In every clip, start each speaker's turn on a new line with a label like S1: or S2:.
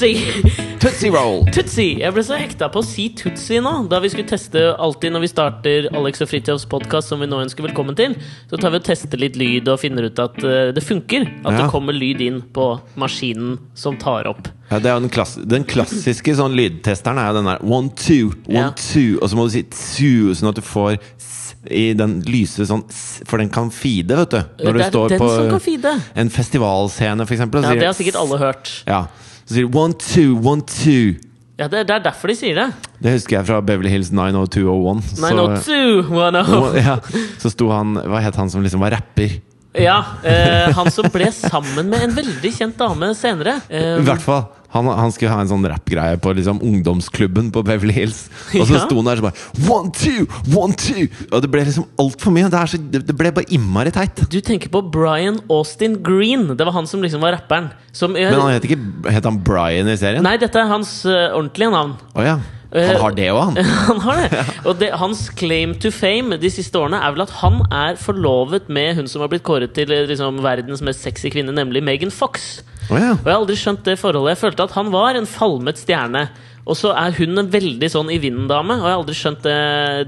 S1: Tootsie!
S2: Tootsie Roll!
S1: Tootsie! Jeg ble så hekta på å si Tootsie nå. Da vi skulle teste alltid når vi starter Alex og Fridtjofs podkast, som vi nå ønsker velkommen til, så tar vi og tester litt lyd og finner ut at uh, det funker. At
S2: Ja.
S1: det kommer lyd inn på maskinen som tar opp.
S2: Ja, det er jo den, klass den klassiske sånn lydtesteren er jo den der one, two, one,
S1: Ja.
S2: two. Og så må du si two, sånn at du får s i den lyse sånn s For den kan feede, vet du. Når du
S1: det er
S2: står
S1: den
S2: på
S1: som kan feede.
S2: en festivalscene, for eksempel.
S1: Ja, det har sikkert alle hørt.
S2: Ja. Så sier de one, two, one, two.
S1: Ja, det, det er derfor de sier det.
S2: Det husker jeg fra Beverly Hills 90201. Så,
S1: 90210.
S2: ja, så sto han Hva het han som liksom var rapper?
S1: Ja, eh, han som ble sammen med en veldig kjent dame senere. Eh,
S2: I hvert fall. Han, han skulle ha en sånn rappgreie på liksom ungdomsklubben på Beverly Hills. Og så
S1: Ja.
S2: sto han der så bare One, two, one, two! Og det ble liksom altfor mye. Det, så, det ble bare innmari teit.
S1: du tenker på Brian Austin Green. Det var han som liksom var rapperen. Som,
S2: Men han het ikke Het han Brian i serien?
S1: Nei, dette er hans uh, ordentlige navn.
S2: Oh, ja. Han har det òg, han.
S1: Han har det. Og det, hans claim to fame de siste årene er vel at han er forlovet med hun som har blitt kåret til eh, liksom, verdens mest sexy kvinne, nemlig Megan Fox.
S2: Oh, ja.
S1: Og jeg har aldri skjønt det forholdet. Jeg følte at han var en falmet stjerne. Og så er hun en veldig sånn i vinden-dame, og jeg har aldri skjønt det,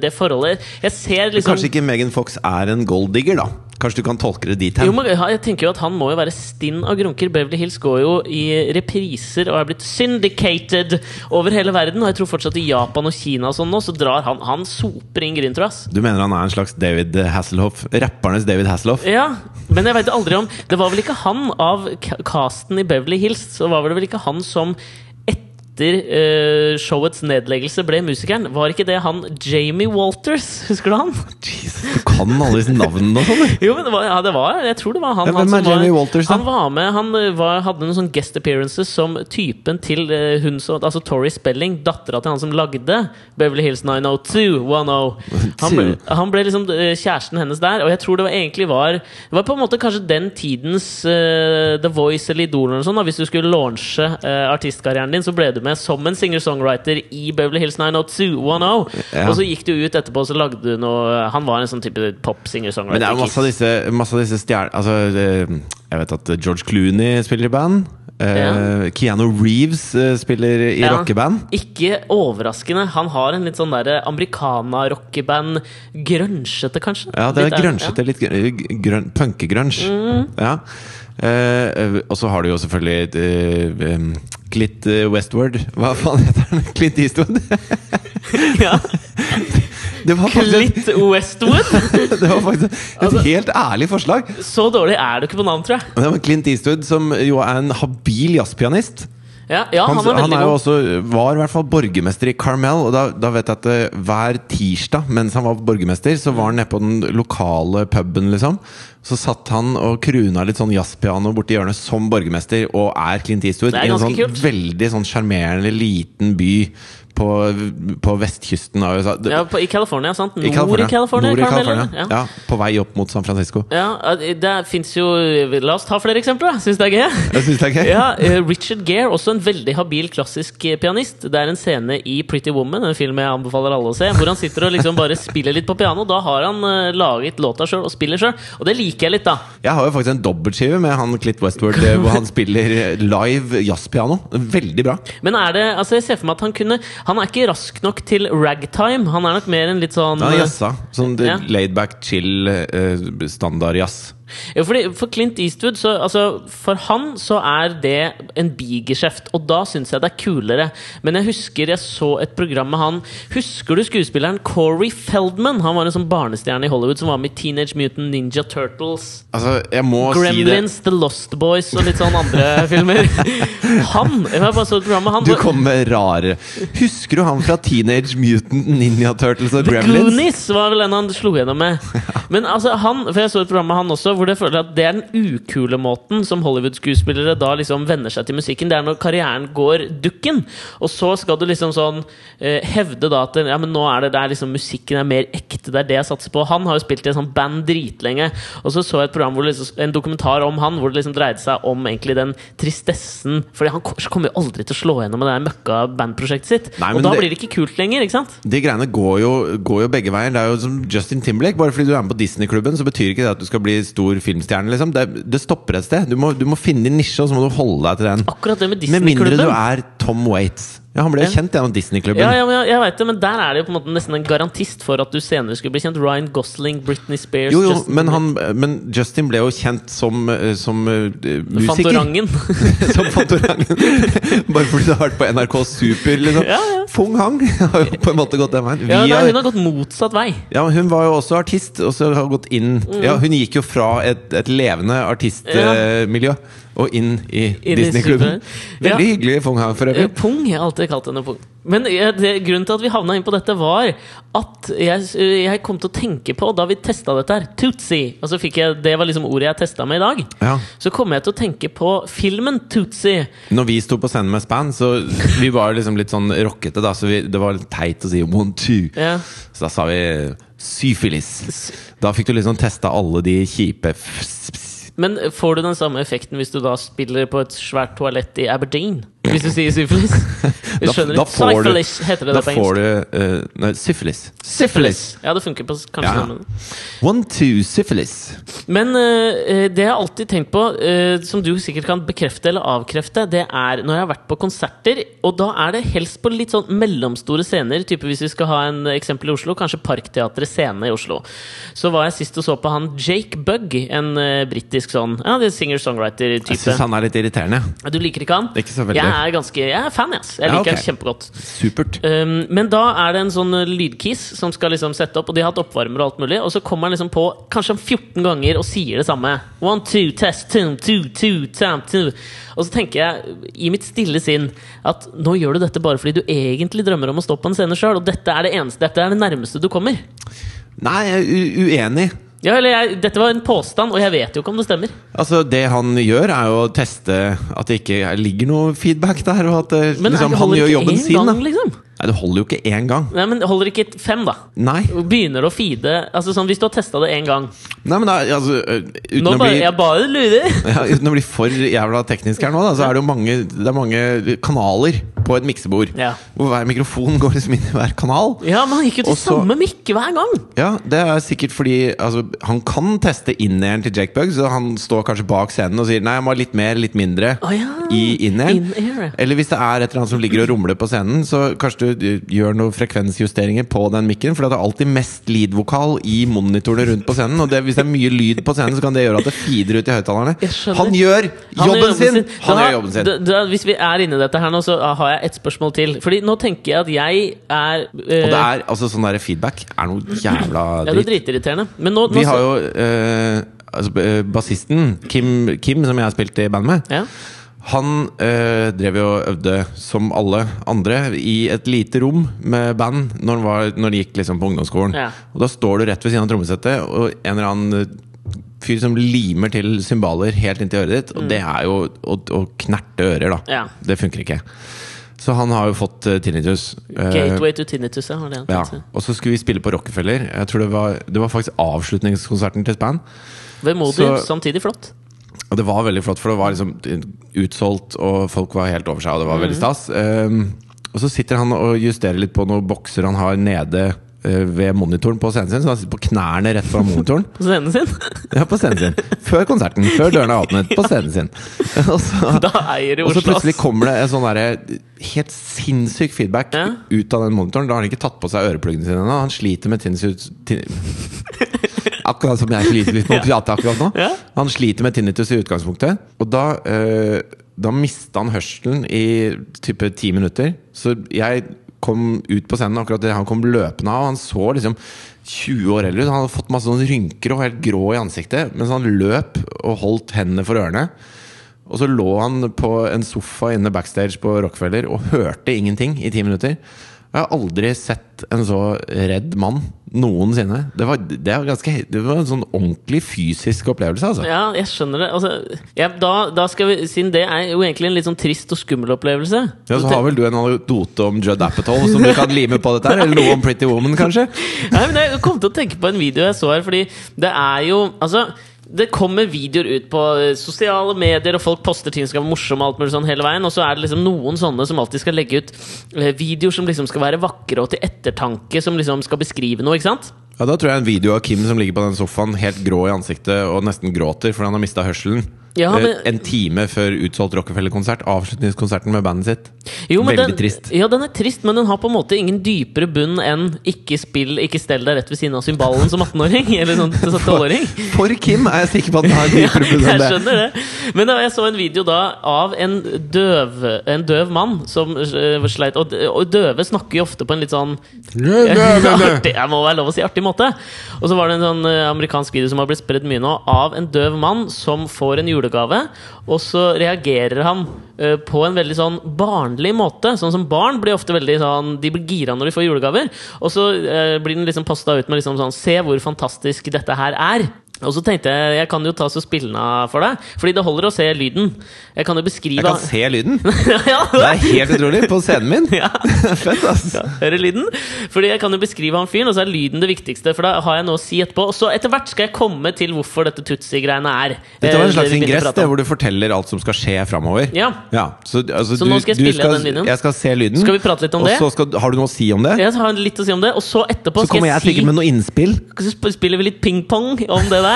S1: det forholdet. Jeg ser liksom
S2: Kanskje ikke Megan Fox er en golddigger, da? Kanskje du kan tolke det dit hen?
S1: jo, men jeg tenker jo at Han må jo være stinn av grunker. Beverly Hills går jo i repriser og er blitt syndicated over hele verden. Og jeg tror fortsatt i Japan og Kina og sånn nå, så drar han Han soper inn gryn, tror jeg.
S2: Du mener han er en slags David Hasselhoff? Rappernes David Hasselhoff?
S1: Ja, men jeg vet aldri om Det var vel ikke han av casten i Beverly Hills, så var det vel ikke han som etter uh, showets nedleggelse ble musikeren. Var ikke det han Jamie Walters? Husker du han?
S2: Jesus, du kan alle disse navnene og sånn!
S1: Jo, men det var, ja, det var Jeg tror det var han.
S2: Ja,
S1: han som
S2: Jamie
S1: var,
S2: Walters?
S1: Han var med, han eh, var, hadde noen sånne guest appearances som typen til uh, hun som Altså Tori Spelling, dattera til han som lagde Beverly Hills 90210. Han ble, han ble liksom uh, kjæresten hennes der, og jeg tror det var egentlig var Det var på en måte kanskje den tidens The Voice eller Idol eller noe sånt. Da. Hvis du skulle launche artistkarrieren din, så ble du med som en singer-songwriter i Beverly Hills 90210.
S2: Ja.
S1: Og så gikk du ut etterpå, og så lagde du noe Han var en sånn type pop-singer-songwriter.
S2: Men det er masse av disse, masse av disse stjernene Altså, eh, jeg vet at George Clooney spiller i band. Eh,
S1: Ja.
S2: Keanu Reeves eh, spiller i
S1: Ja.
S2: rockeband.
S1: Ikke overraskende. Han har en litt sånn derre americana-rockeband. Grønsjete, kanskje?
S2: Ja, det er
S1: Litt
S2: grønsjete. Litt grøn, grønn, Mm. Ja. Eh, eh, og så har du jo selvfølgelig eh, em, Clint eh, Westward. Hva faen heter han? Clint Eastwood?
S1: Ja.
S2: Det var faktisk,
S1: Litt Westwood?
S2: det var faktisk et
S1: Altså-
S2: helt ærlig forslag.
S1: Så dårlig er du ikke på navn, tror jeg.
S2: Det var Clint Eastwood, som jo er en habil jazzpianist.
S1: Ja, ja han,
S2: Han, han er jo
S1: god.
S2: også, var i hvert fall borgermester i Carmel. Og da, da vet jeg at eh, hver tirsdag mens han var borgermester, så var han nede på den lokale puben, liksom. Så satt han og kruna litt sånn jazzpiano borti hjørnet som borgermester, og er Clint Eastwood
S1: Det er
S2: i en
S1: ganske
S2: sånn
S1: kult.
S2: veldig sånn sjarmerende liten by på, på vestkysten av USA.
S1: Ja, på, I California, sant? Nord
S2: I California.
S1: California.
S2: Nord i California.
S1: Ja.
S2: Ja. på vei opp mot San Francisco.
S1: Ja, det fins jo La oss ta flere eksempler, da. Syns det er gøy?
S2: Jeg synes det er gøy.
S1: Ja, eh, Richard Gere, også en veldig habil klassisk eh, pianist. Det er en scene i Pretty Woman, en film jeg anbefaler alle å se, hvor han sitter og liksom bare spiller litt på piano. Da har han eh, laget låta sjøl og spiller sjøl, og det liker jeg litt, da.
S2: Jeg har jo faktisk en dobbeltskive med han Clint Westward eh, hvor han spiller live jazzpiano. Veldig bra.
S1: Men er det Altså, jeg ser for meg at han kunne Han er ikke rask nok til ragtime. Han er nok mer en litt sånn
S2: Han er jazza. Sånn
S1: Ja.
S2: laidback, chill, uh, standard jazz.
S1: Ja, fordi For Clint Eastwood, så, altså, for han så er det en bigeskjeft, og da syns jeg det er kulere. Men jeg husker jeg så et program med han Husker du skuespilleren Corey Feldman? Han var en sånn barnestjerne i Hollywood som var med i Teenage Mutant Ninja Turtles.
S2: Altså, jeg må si det
S1: Gremlins, The Lost Boys og litt sånn andre filmer. Han! Jeg bare så et program med han.
S2: Du kom med rare Husker du han fra Teenage Mutant Ninja Turtles og
S1: The
S2: Gremlins?
S1: Goonies var vel en han slo gjennom med. Men altså han, for jeg så et program med han også, hvor jeg føler at det er den ukule måten som Hollywood-skuespillere da liksom venner seg til musikken. Det er når karrieren går dukken. Og så skal du liksom sånn eh, hevde da at ja, men nå er det der liksom musikken er mer ekte. Det er det jeg satser på. Han har jo spilt i en sånn band dritlenge. Og så så jeg et program hvor liksom, en dokumentar om han, hvor det liksom dreide seg om egentlig den tristessen. Fordi han kommer jo aldri til å slå gjennom med det møkka bandprosjektet sitt.
S2: Nei,
S1: og da
S2: det-
S1: blir det ikke kult lenger, ikke sant?
S2: De greiene går jo, går jo begge veier. Det er jo som Justin Timberlake. Bare fordi du er med på Disney-klubben, så betyr ikke det at du skal bli stor stor filmstjerne. Liksom. Det, det stopper et sted. Du må, du må finne din nisje, og så må du holde deg til den.
S1: Akkurat det med
S2: Med mindre du er Tom Waits. Ja, Han ble jo
S1: Ja.
S2: kjent gjennom Disney-klubben.
S1: Ja, ja, men jeg, jeg vet det, men der er det jo på en måte nesten en garantist for at du senere skulle bli kjent. Ryan Gosling, Britney Spears
S2: Jo, jo,
S1: Justin
S2: men, han, men Justin ble jo kjent som, eh, som uh, musiker.
S1: Fantorangen.
S2: som Fantorangen. Bare fordi det har vært på NRK Super, liksom.
S1: Ja, ja.
S2: Fung Hang har jo på en måte gått den veien.
S1: ja, nei, hun har gått motsatt vei.
S2: Ja, men Hun var jo også artist, og så har gått inn
S1: Mm.
S2: Ja, Hun gikk jo fra et, et levende artistmiljø og inn i
S1: i
S2: Disney-klubben. Veldig
S1: Ja.
S2: hyggelig Fung her, for
S1: Eh,
S2: øvrig.
S1: Pung. Jeg har alltid kalt henne Pung. Men eh, det, grunnen til at vi havna inn på dette, var at jeg, eh, jeg kom til å tenke på, da vi testa dette her, Tootsie Og så fikk jeg, Det var liksom ordet jeg testa med i dag.
S2: Ja.
S1: Så kom jeg til å tenke på filmen Tootsie.
S2: Når vi sto på scenen med Span, så vi var liksom litt sånn rockete, da, så vi, det var litt teit å si one, two.
S1: Ja.
S2: Så da sa vi syfilis. Da fikk du liksom testa alle de kjipe
S1: Men får du den samme effekten hvis du da spiller på et svært toalett i Aberdeen? Hvis du sier syfilis?
S2: Da- da får du-
S1: heter det
S2: Da
S1: på
S2: får du uh, Nei, syfilis.
S1: Syphilis. Ja, det funker på kanskje
S2: Ja. One, two, syfilis.
S1: Men uh, det jeg har alltid tenkt på, uh, som du sikkert kan bekrefte eller avkrefte, det er når jeg har vært på konserter, og da er det helst på litt sånn mellomstore scener. Type hvis vi skal ha en eksempel i Oslo, kanskje Parkteatret Scene i Oslo. Så var jeg sist og så på han Jake Bugg, en uh, britisk sånn Ja, er singer-songwriter-type.
S2: Jeg syns han er litt irriterende.
S1: Du liker ikke han?
S2: Ikke.
S1: Jeg er ganske Jeg er fan, yes. Jeg
S2: Ja,
S1: liker
S2: ok.
S1: han kjempegodt.
S2: Supert.
S1: Um, men da er det en sånn lydkis lydkiss som skal liksom sette opp, og de har hatt oppvarmer og alt mulig, og så kommer han liksom på kanskje 14 ganger og sier det samme. One, two, test, two, two, two, tam, two. Og så tenker jeg i mitt stille sinn at nå gjør du dette bare fordi du egentlig drømmer om å stå på en scene sjøl, og dette er det eneste, dette er det nærmeste du kommer.
S2: Nei, jeg er uenig.
S1: Ja, eller jeg, Dette var en påstand, og jeg vet jo ikke om det stemmer.
S2: Altså, Det han gjør, er jo å teste at det ikke ligger noe feedback der. Og at det,
S1: Men
S2: liksom, han gjør jobben sin.
S1: gang,
S2: Da.
S1: liksom.
S2: Nei, Det holder jo ikke én gang.
S1: Nei, men Holder ikke fem, da?
S2: Nei,
S1: Begynner å feede altså sånn Hvis du har testa det én gang
S2: Nei men da, altså, uten,
S1: Nå
S2: å bli,
S1: Jeg bare lurer!
S2: ja, uten å bli for jævla teknisk her nå, da, så er det jo mange, det er mange kanaler på et miksebord.
S1: Ja.
S2: Hvor hver mikrofon går liksom inn i hver kanal.
S1: Ja, men han gikk jo til
S2: Også,
S1: samme mikke hver gang!
S2: Ja, Det er sikkert fordi altså, han kan teste in-airen til Jake Bugg, så han står kanskje bak scenen og sier Nei, jeg må ha litt mer, litt mindre
S1: oh, ja,
S2: i in-airen.
S1: in-air.
S2: Eller hvis det er et eller annet som ligger og rumler på scenen, så kanskje du gjør noen frekvensjusteringer på den mikken. For det er alltid mest lead-vokal i monitorene rundt på scenen. Og det, hvis det er mye lyd på scenen, så kan det gjøre at det feeder ut i høyttalerne. Han gjør
S1: Han
S2: jobben sin! Han
S1: Da-
S2: gjør jobben sin.
S1: Da, da, hvis vi er inne i dette her nå, så har jeg et spørsmål til. Fordi nå tenker jeg at jeg er eh,
S2: Og det er altså sånn der feedback er noe jævla
S1: Ja, det er dritirriterende. Men nå, nå
S2: Vi har jo eh, altså, eh, bassisten Kim, Kim, som jeg har spilt i band med.
S1: ja.
S2: Han øh, drev jo og øvde som alle andre i et lite rom med band når han, var, når de gikk liksom på ungdomsskolen.
S1: Ja.
S2: Og da står du rett ved siden av trommesettet, og en eller annen øh, fyr som limer til cymbaler helt inntil øret ditt. Og det er jo å, å knerte ører, da.
S1: Mm. Ja.
S2: Det funker ikke. Så han har jo fått uh, tinnitus. Eh,
S1: Gateway to tinnitus, ja.
S2: ja. Og så skulle vi spille på Rockefeller. Jeg tror det var, det var faktisk avslutningskonserten til Span.
S1: Vemodig, samtidig flott.
S2: Og det var veldig flott, for det var liksom utsolgt, og folk var helt over seg, og det var veldig stas. Um, og så sitter han og justerer litt på noen bokser han har nede uh, ved monitoren på scenen sin. Så han sitter på knærne rett foran monitoren.
S1: På scenen sin.
S2: Ja, på scenen sin. Før konserten. Før dørene er åpnet. På scenen sin. Og så, og så plutselig kommer det en sånn derre helt sinnssyk feedback
S1: Ja.
S2: ut av den monitoren. Da har han ikke tatt på seg ørepluggene sine ennå. Han sliter med tinnitus tin Akkurat som jeg sliter litt med å prate akkurat nå.
S1: Ja.
S2: Han sliter med tinnitus i utgangspunktet. Og da, eh, da mista han hørselen i type ti minutter. Så jeg kom ut på scenen akkurat det han kom løpende av. Han så liksom 20 år eldre ut. Han hadde fått masse sånne rynker og helt grå i ansiktet. Mens han løp og holdt hendene for ørene. Og så lå han på en sofa inne backstage på Rockefeller og hørte ingenting i ti minutter. Jeg har aldri sett en så redd mann noensinne. Det var, det var, ganske, det var en sånn ordentlig fysisk opplevelse, altså.
S1: Ja, jeg skjønner det. Altså, ja, da, da skal vi, siden det er jo egentlig en litt sånn trist og skummel opplevelse
S2: Ja, så har vel du en anekdote om Judd Apatow som du kan lime på dette her? Eller noe om Pretty Woman, kanskje?
S1: Nei, men Jeg kom til å tenke på en video jeg så her, fordi det er jo Altså det kommer videoer ut på eh, sosiale medier, og folk poster ting som være morsomme, alt mulig sånn hele veien, og så er det liksom noen sånne som alltid skal legge ut eh, videoer som liksom skal være vakre og til ettertanke, som liksom skal beskrive noe, ikke sant?
S2: Ja, Da tror jeg en video av Kim som ligger på den sofaen helt grå i ansiktet og nesten gråter fordi han har mista hørselen.
S1: Ja,
S2: Eh,
S1: men-
S2: En time før utsolgt Rockefeller-konsert. Avslutningskonserten med bandet sitt.
S1: Jo, men
S2: Veldig
S1: den,
S2: trist.
S1: Ja, den er trist, men den har på en måte ingen dypere bunn enn 'ikke spill, ikke stell deg rett ved siden av symballen' som 18-åring. Eller sånn 12-åring.
S2: For Kim er jeg sikker på at den har dypere bunn
S1: jeg
S2: enn det.
S1: skjønner det. Men da, jeg så en video da av en døv, en døv mann som uh, sleit og, og døve snakker jo ofte på en litt sånn artig, Jeg må være lov å si artig måte. Og så var det en sånn øh, amerikansk video som har blitt spredd mye nå, av en døv mann som får en julegave, og så reagerer han øh, på en veldig sånn barnlig måte. Sånn som barn blir ofte veldig sånn De blir gira når de får julegaver. Og så øh, blir den liksom posta ut med liksom sånn Se hvor fantastisk dette her er. Og så tenkte jeg jeg kan jo ta så spille den av for deg, Fordi det holder å se lyden. Jeg kan jo beskrive
S2: Jeg kan se lyden!
S1: ja,
S2: Det er helt utrolig! På scenen min!
S1: ja.
S2: Fett, ass!
S1: Hører lyden? Fordi jeg kan jo beskrive han fyren, og så er lyden det viktigste. For da har jeg noe å si etterpå. Og så etter hvert skal jeg komme til hvorfor dette Tutsi-greiene er.
S2: Dette var en
S1: Eh,
S2: slags ingress det, hvor du forteller alt som skal skje framover.
S1: Ja.
S2: så, altså,
S1: Så
S2: du,
S1: nå skal jeg
S2: spille
S1: spille den videoen?
S2: Jeg skal se lyden.
S1: Skal vi prate litt om
S2: og
S1: det?
S2: så skal, har du noe å si om det?
S1: Jeg har litt å si om det, og så etterpå
S2: Så
S1: skal
S2: kommer
S1: jeg
S2: jeg sikkert
S1: si
S2: med noe innspill.
S1: Så sp- spiller vi litt ping-pong om det der.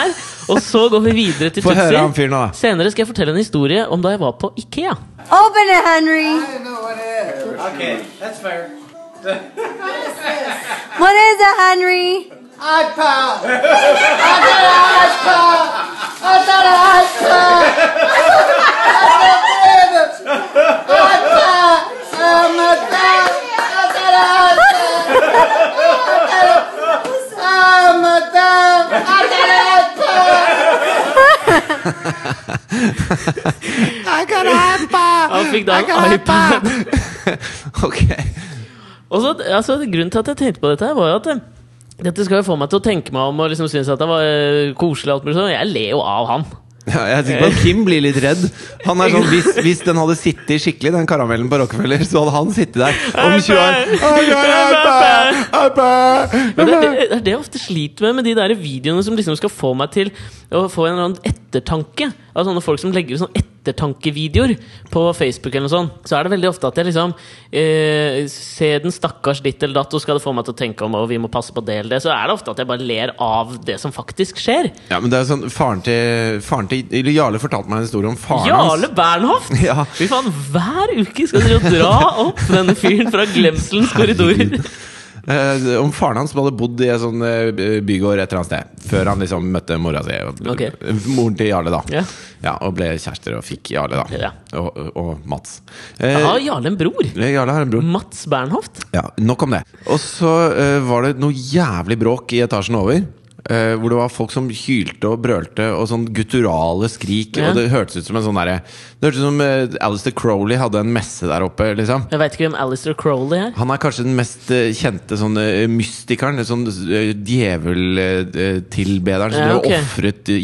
S1: Og så går vi videre til Tutsi. Senere skal jeg fortelle en historie om da jeg var på Ikea.
S3: Open it, Henry.
S4: I don't know what is. Okay, that's fair.
S3: What is it, Henry?
S4: iPod. I got an iPad! I got an iPod. iPod. Oh my God. I got an iPod. Oh my God. I got an iPod.
S1: Han fikk da en iPad.
S2: ok.
S1: Og så, altså, grunnen til at jeg tenkte på dette, var jo at eh, dette skal jo få meg til å tenke meg om og liksom synes at det var eh, koselig. sånn. Jeg ler jo av han.
S2: Ja, jeg er sikker på at Kim blir litt redd. Han er sånn, hvis, hvis den hadde sittet skikkelig, den karamellen på Rockefeller, så hadde han sittet der om 20 år.
S1: Men det, det, det er det jeg ofte sliter med med de der videoene som liksom skal få meg til å få en eller annen ettertanke. Av sånne folk som legger ut sånne ettertankevideoer på Facebook, eller noe sånt. Så er det veldig ofte at jeg liksom eh, ser den stakkars ditt eller datt, og skal det få meg til å tenke om og vi må passe på det eller det, så er det ofte at jeg bare ler av det som faktisk skjer.
S2: Ja, men det er sånn, faren til, faren til Jarle fortalte meg en historie om faren
S1: Jarle Bernhoft!
S2: Ja.
S1: Fy faen, hver uke skal dere dra opp denne fyren fra glemselens korridorer.
S2: Eh, om faren hans som hadde bodd i en sånn eh, bygård et eller annet sted. Før han liksom møtte mora si.
S1: Okay.
S2: Moren til Jarle, da.
S1: Ja.
S2: Ja, Og ble kjærester og fikk Jarle, da.
S1: Ja.
S2: Og, og Mats. Eh,
S1: Har Jarle en bror?
S2: Jarle har en bror.
S1: Mats Bernhoft?
S2: Ja, Nok om det. Og så eh, var det noe jævlig bråk i etasjen over. Eh, hvor det var folk som hylte og brølte og sånn gutturale skrik.
S1: Ja.
S2: Og det hørtes ut som en sånn derre Det hørtes ut som uh, Alistair Crowley hadde en messe der oppe. liksom
S1: Jeg vet ikke hvem Alistair Crowley er.
S2: Han er kanskje den mest uh, kjente sånn, mystikeren. Sånn uh, djeveltilbederen som
S1: Ja,
S2: okay. ofret eh,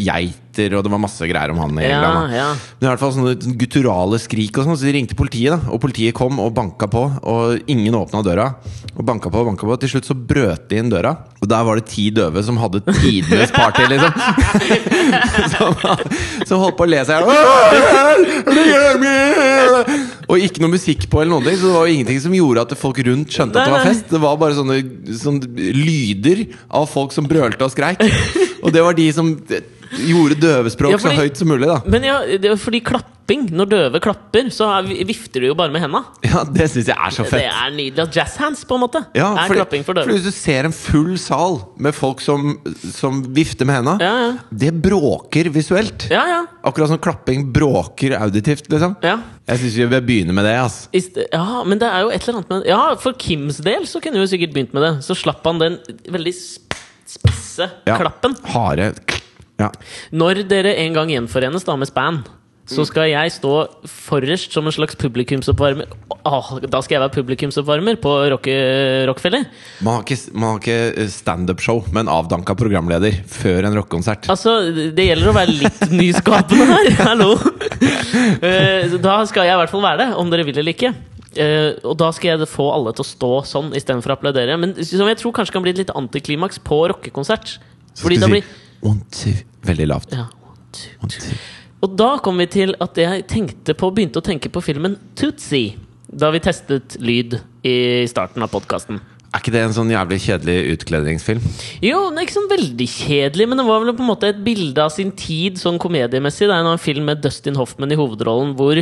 S2: geiter, og det var masse greier om han. i
S1: Ja,
S2: England,
S1: ja.
S2: Men i hvert fall sånne gutturale skrik og sånn, så de ringte politiet. da Og politiet kom og banka på, og ingen åpna døra. Og banka på og banka på. Til slutt så brøt de inn døra, og der var det ti døve som hadde tidenes party, liksom. som, som holdt på å le seg i hjel. Og ikke noe musikk på, eller noen ting så det var jo ingenting som gjorde at folk rundt skjønte at det var fest. Det var bare sånne, sånne lyder av folk som brølte og skreik. Og det var de som gjorde døvespråk
S1: Ja, fordi-
S2: så høyt som mulig, da.
S1: Men ja, det fordi klapping, når døve klapper, så er, vifter du jo bare med henda.
S2: Ja, Det syns jeg er så fett.
S1: Det er nydelig. Jazzhands, på en måte.
S2: Ja,
S1: er
S2: fordi,
S1: klapping for
S2: fordi
S1: For
S2: hvis du ser en full sal med folk som, som vifter med henda,
S1: Ja, ja.
S2: det bråker visuelt.
S1: Ja, ja.
S2: Akkurat som klapping bråker auditivt, liksom.
S1: ja.
S2: Jeg syns vi bør begynne med det. ass
S1: Ja, men det er jo et eller annet med Ja, for Kims del så kunne vi jo sikkert begynt med det. Så slapp han den veldig sp- spisse
S2: Ja.
S1: klappen.
S2: Harde ja.
S1: Når dere en gang gjenforenes da med Span, så
S2: Mm.
S1: skal jeg stå forrest som en slags publikumsoppvarmer. Åh, da skal jeg være publikumsoppvarmer på Rocke, Rockefeller.
S2: Man har ikke, man har ikke standup-show med en avdanka programleder før en rockekonsert.
S1: Altså, det gjelder å være litt nyskapende her. Hallo! Eh, Da skal jeg i hvert fall være det, om dere vil eller ikke. Uh, og da skal jeg få alle til å stå sånn istedenfor å applaudere. Men som jeg tror kanskje kan bli et litt antiklimaks på rockekonsert. Fordi da blir
S2: one, two, veldig lavt.
S1: ja, two. Og da kom vi til at jeg tenkte på, begynte å tenke på filmen Tootsie. Da vi testet lyd i starten av podkasten.
S2: Er ikke det en sånn jævlig kjedelig utkledningsfilm?
S1: Jo, den er ikke sånn veldig kjedelig, men det var vel på en måte et bilde av sin tid sånn komediemessig. Det er en film med Dustin Hoffman i hovedrollen hvor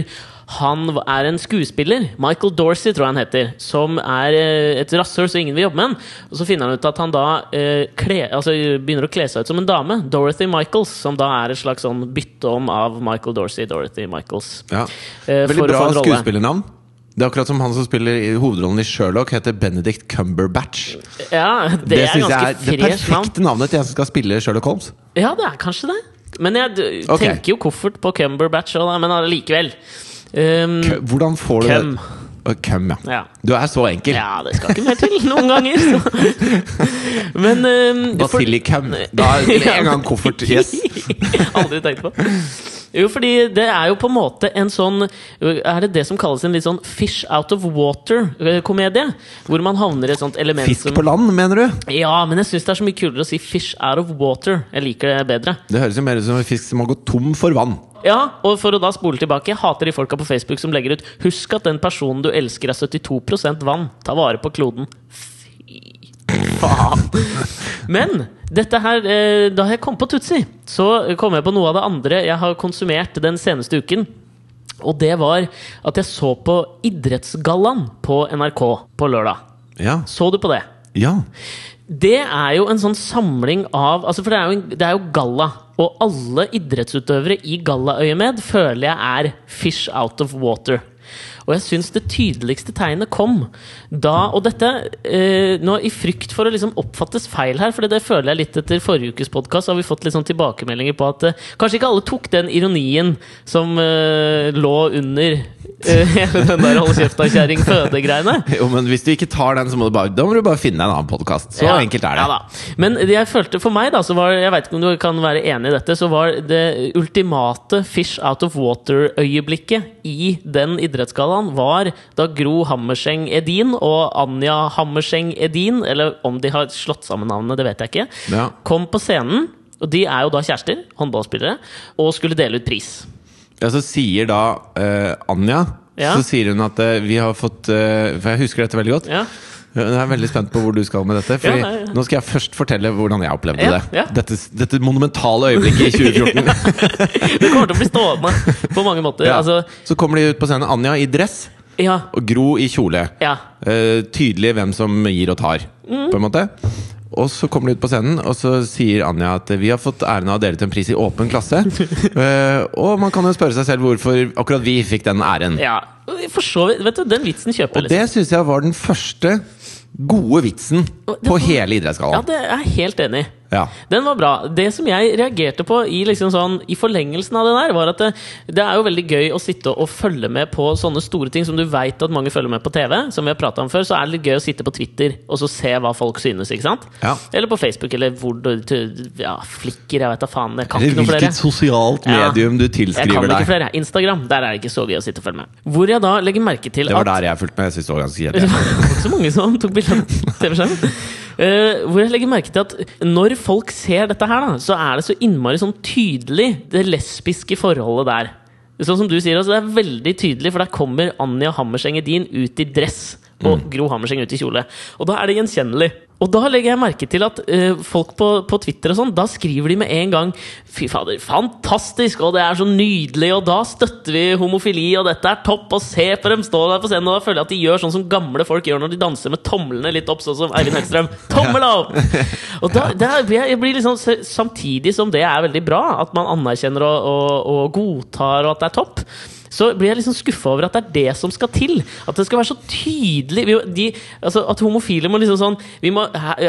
S1: han er en skuespiller, Michael Dorsey tror jeg han heter, som er eh, et rasshøl så ingen vil jobbe med han. Og så finner han ut at han da eh, kle, altså, begynner å kle seg ut som en dame. Dorothy Michaels, som da er et slags sånn bytte om av Michael Dorsey, Dorothy Michaels.
S2: Ja.
S1: Eh,
S2: Veldig bra skuespillernavn. Det er akkurat som han som spiller i hovedrollen i Sherlock, heter Benedict Cumberbatch.
S1: Ja, det, er
S2: ganske jeg er det perfekte navnet til en som skal spille Sherlock Holmes.
S1: Ja, det er kanskje det. Men jeg tenker jo koffert på Cumberbatch men allikevel. Um,
S2: Hvordan får du
S1: Cum.
S2: det? Køm, ja.
S1: Ja.
S2: Du er så enkel.
S1: ja, det skal ikke mer til noen ganger. Så. Men um,
S2: Basilicum. Da er det en gang koffert. Yes.
S1: Aldri tenkt på. Jo, fordi det er jo på en måte en sånn Er det det som kalles en litt sånn fish out of water-komedie? Hvor man havner i et sånt element
S2: Fisk
S1: som
S2: på land, mener du?
S1: Ja, men jeg syns det er så mye kulere å si fish out of water. Jeg liker det bedre.
S2: Det høres jo mer ut som en fisk som har gått tom for vann.
S1: Ja, og for å da spole tilbake, jeg hater de folka på Facebook som legger ut Husk at den personen du elsker er 72% vann. Ta vare på kloden. Faen. Men dette her eh, da jeg kom på Tutsi, så kom jeg på noe av det andre jeg har konsumert den seneste uken. Og det var at jeg så på Idrettsgallaen på NRK på lørdag.
S2: Ja.
S1: Så du på det?
S2: ja.
S1: Det er jo en sånn samling av altså For det er jo, en- det er jo galla. Og alle idrettsutøvere i gallaøyemed føler jeg er fish out of water. Og jeg syns det tydeligste tegnet kom da Og dette eh, nå i frykt for å liksom oppfattes feil her, for det føler jeg litt etter forrige ukes podkast, har vi fått litt sånn tilbakemeldinger på at eh, kanskje ikke alle tok den ironien som eh, lå under hele den der hold kjefta-kjerring-føde-greiene.
S2: Jo, men hvis du ikke tar den, så må du bare, da må du bare finne en annen podkast. Så
S1: Ja,
S2: enkelt er det.
S1: Ja. Men jeg følte for meg, da, så var Jeg vet ikke om du kan være enig i dette, så var det ultimate fish out of water-øyeblikket i den idrettsgallaen var da Gro Hammerseng Edin og Anja Hammerseng Edin, eller om de har slått sammen navnene, det vet jeg ikke,
S2: Ja.
S1: kom på scenen. Og de er jo da kjærester, håndballspillere, og skulle dele ut pris.
S2: Ja, så sier da eh, Anja
S1: Ja.
S2: Så sier hun at eh, vi har fått eh, For jeg husker dette veldig godt.
S1: Ja.
S2: Jeg er veldig spent på hvor du skal med dette. Fordi
S1: Ja, nei, ja.
S2: Nå skal jeg først fortelle hvordan jeg opplevde
S1: Ja,
S2: det.
S1: ja.
S2: Dette, dette monumentale øyeblikket i 2014.
S1: Det kommer til å bli stående på mange måter.
S2: Ja.
S1: Altså,
S2: Så kommer de ut på scenen. Anja i dress
S1: ja.
S2: og Gro i kjole.
S1: Ja.
S2: Eh, tydelig hvem som gir og tar,
S1: Mm.
S2: på en måte. Og så kommer de ut på scenen, og så sier Anja at vi har fått æren av å dele ut en pris i åpen klasse. uh, og man kan jo spørre seg selv hvorfor akkurat vi fikk den æren.
S1: ja. For så vidt. Vet du, den vitsen kjøper jeg.
S2: Og det syns jeg var den første gode vitsen på hele Idrettsgallaen.
S1: Ja, det er jeg helt enig i.
S2: Ja.
S1: Den var bra. Det som jeg reagerte på i, liksom sånn, i forlengelsen av det der, var at det, det er jo veldig gøy å sitte og følge med på sånne store ting som du veit at mange følger med på TV. Som vi har pratet om før, så er det litt gøy å sitte på Twitter og så se hva folk synes. ikke sant?
S2: Ja.
S1: Eller på Facebook, eller hvor du Ja, Flikker, jeg vet da faen. Jeg kan
S2: Eller
S1: ikke noe flere.
S2: hvilket sosialt medium du
S1: Jeg kan
S2: tilskriver
S1: ikke
S2: deg.
S1: flere. Instagram, der er det ikke så gøy å sitte og følge med. Hvor jeg da legger merke til at
S2: Det var
S1: at
S2: der jeg fulgte med. Jeg synes det var ganske
S1: det
S2: kjedelig.
S1: var ikke så mange som tok bilde av TV-skjermen. Eh, hvor jeg legger merke til at når folk ser dette her, da, så er det så innmari sånn tydelig det lesbiske forholdet der. Sånn som du sier, altså, det er veldig tydelig, for der kommer Anja Hammerseng Edin ut i dress. Og Gro Hammerseng ut i kjole. Og da er det gjenkjennelig. Og da legger jeg merke til at uh, folk på, på Twitter og sånn, da skriver de med en gang Fy fader, fantastisk! Og det er så nydelig! Og da støtter vi homofili, og dette er topp! Og se på dem stå der på scenen! Og da føler jeg at de gjør sånn som gamle folk gjør når de danser med tomlene litt opp, sånn som Eivind Hellstrøm. Tommel opp! Og da, da jeg blir liksom Samtidig som det er veldig bra, at man anerkjenner og, og, og godtar, og at det er topp så blir jeg liksom skuffa over at det er det som skal til. At det skal være så tydelig vi, de, altså At homofile må liksom sånn vi må,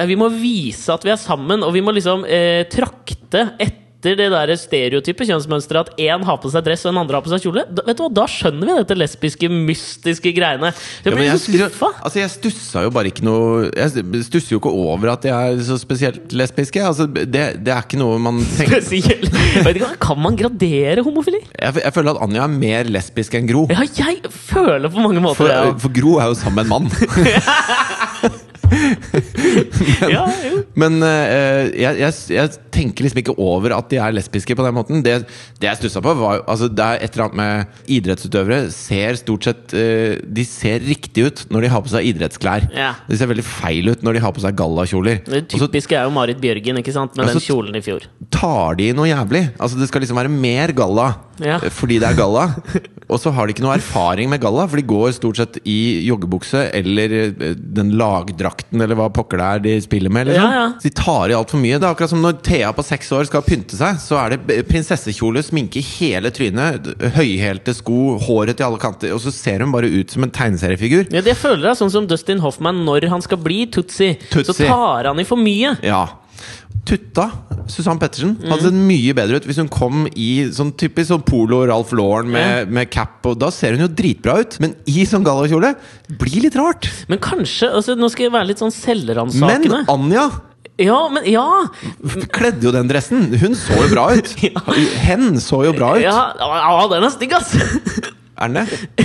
S1: vi må vise at vi er sammen, og vi må liksom eh, trakte etter det der stereotype kjønnsmønsteret at én har på seg dress og en andre har på seg kjole. Da, vet du hva, da skjønner vi dette lesbiske, mystiske greiene. Jeg
S2: Ja,
S1: blir
S2: jeg,
S1: så skuffa.
S2: altså jeg stussa jo bare ikke noe Jeg stusser jo ikke over at de er så spesielt lesbiske. Altså det, det er ikke noe man tenker
S1: Spesielt. Kan man gradere homofili?
S2: jeg, jeg føler at Anja er mer lesbisk enn Gro.
S1: Ja, jeg føler på mange måter
S2: For,
S1: ja.
S2: for Gro er jo sammen med en mann.
S1: Ja, jo.
S2: Men uh, jeg, jeg, jeg tenker liksom ikke over at de er lesbiske på den måten. Det, det jeg stussa på, var altså, Det er et eller annet med idrettsutøvere ser stort sett uh, De ser riktig ut når de har på seg idrettsklær.
S1: Ja.
S2: De ser veldig feil ut når de har på seg gallakjoler.
S1: Det typiske er jo Marit Bjørgen ikke sant? med
S2: Ja,
S1: den kjolen i fjor.
S2: tar de noe jævlig. Altså Det skal liksom være mer galla
S1: Ja.
S2: eh, fordi det er galla. Og så har de ikke noe erfaring med galla, for de går stort sett i joggebukse eller den lagdrakten eller hva pokker det er de spiller med. Liksom.
S1: Ja, ja.
S2: Så de tar i altfor mye. Det er akkurat som når Thea på seks år skal pynte seg, så er det prinsessekjole, sminke i hele trynet, høyhælte sko, håret til alle kanter, og så ser hun bare ut som en tegneseriefigur.
S1: Ja, det føler jeg sånn som Dustin Hoffman når han skal bli Tutsi. Så tar han i for mye.
S2: Ja. Tutta, Susann Pettersen,
S1: Mm.
S2: hadde sett mye bedre ut hvis hun kom i sånn typisk sånn polo Ralph Lauren med, med cap. Og da ser hun jo dritbra ut, men i sånn gallakjole blir litt rart.
S1: Men kanskje altså, Nå skal jeg være litt sånn
S2: Men. Anja
S1: Ja, men ja!
S2: kledde jo den dressen. Hun så jo bra ut. Hen så jo bra ut.
S1: Ja, ja den er stygg, ass!
S2: Er den det?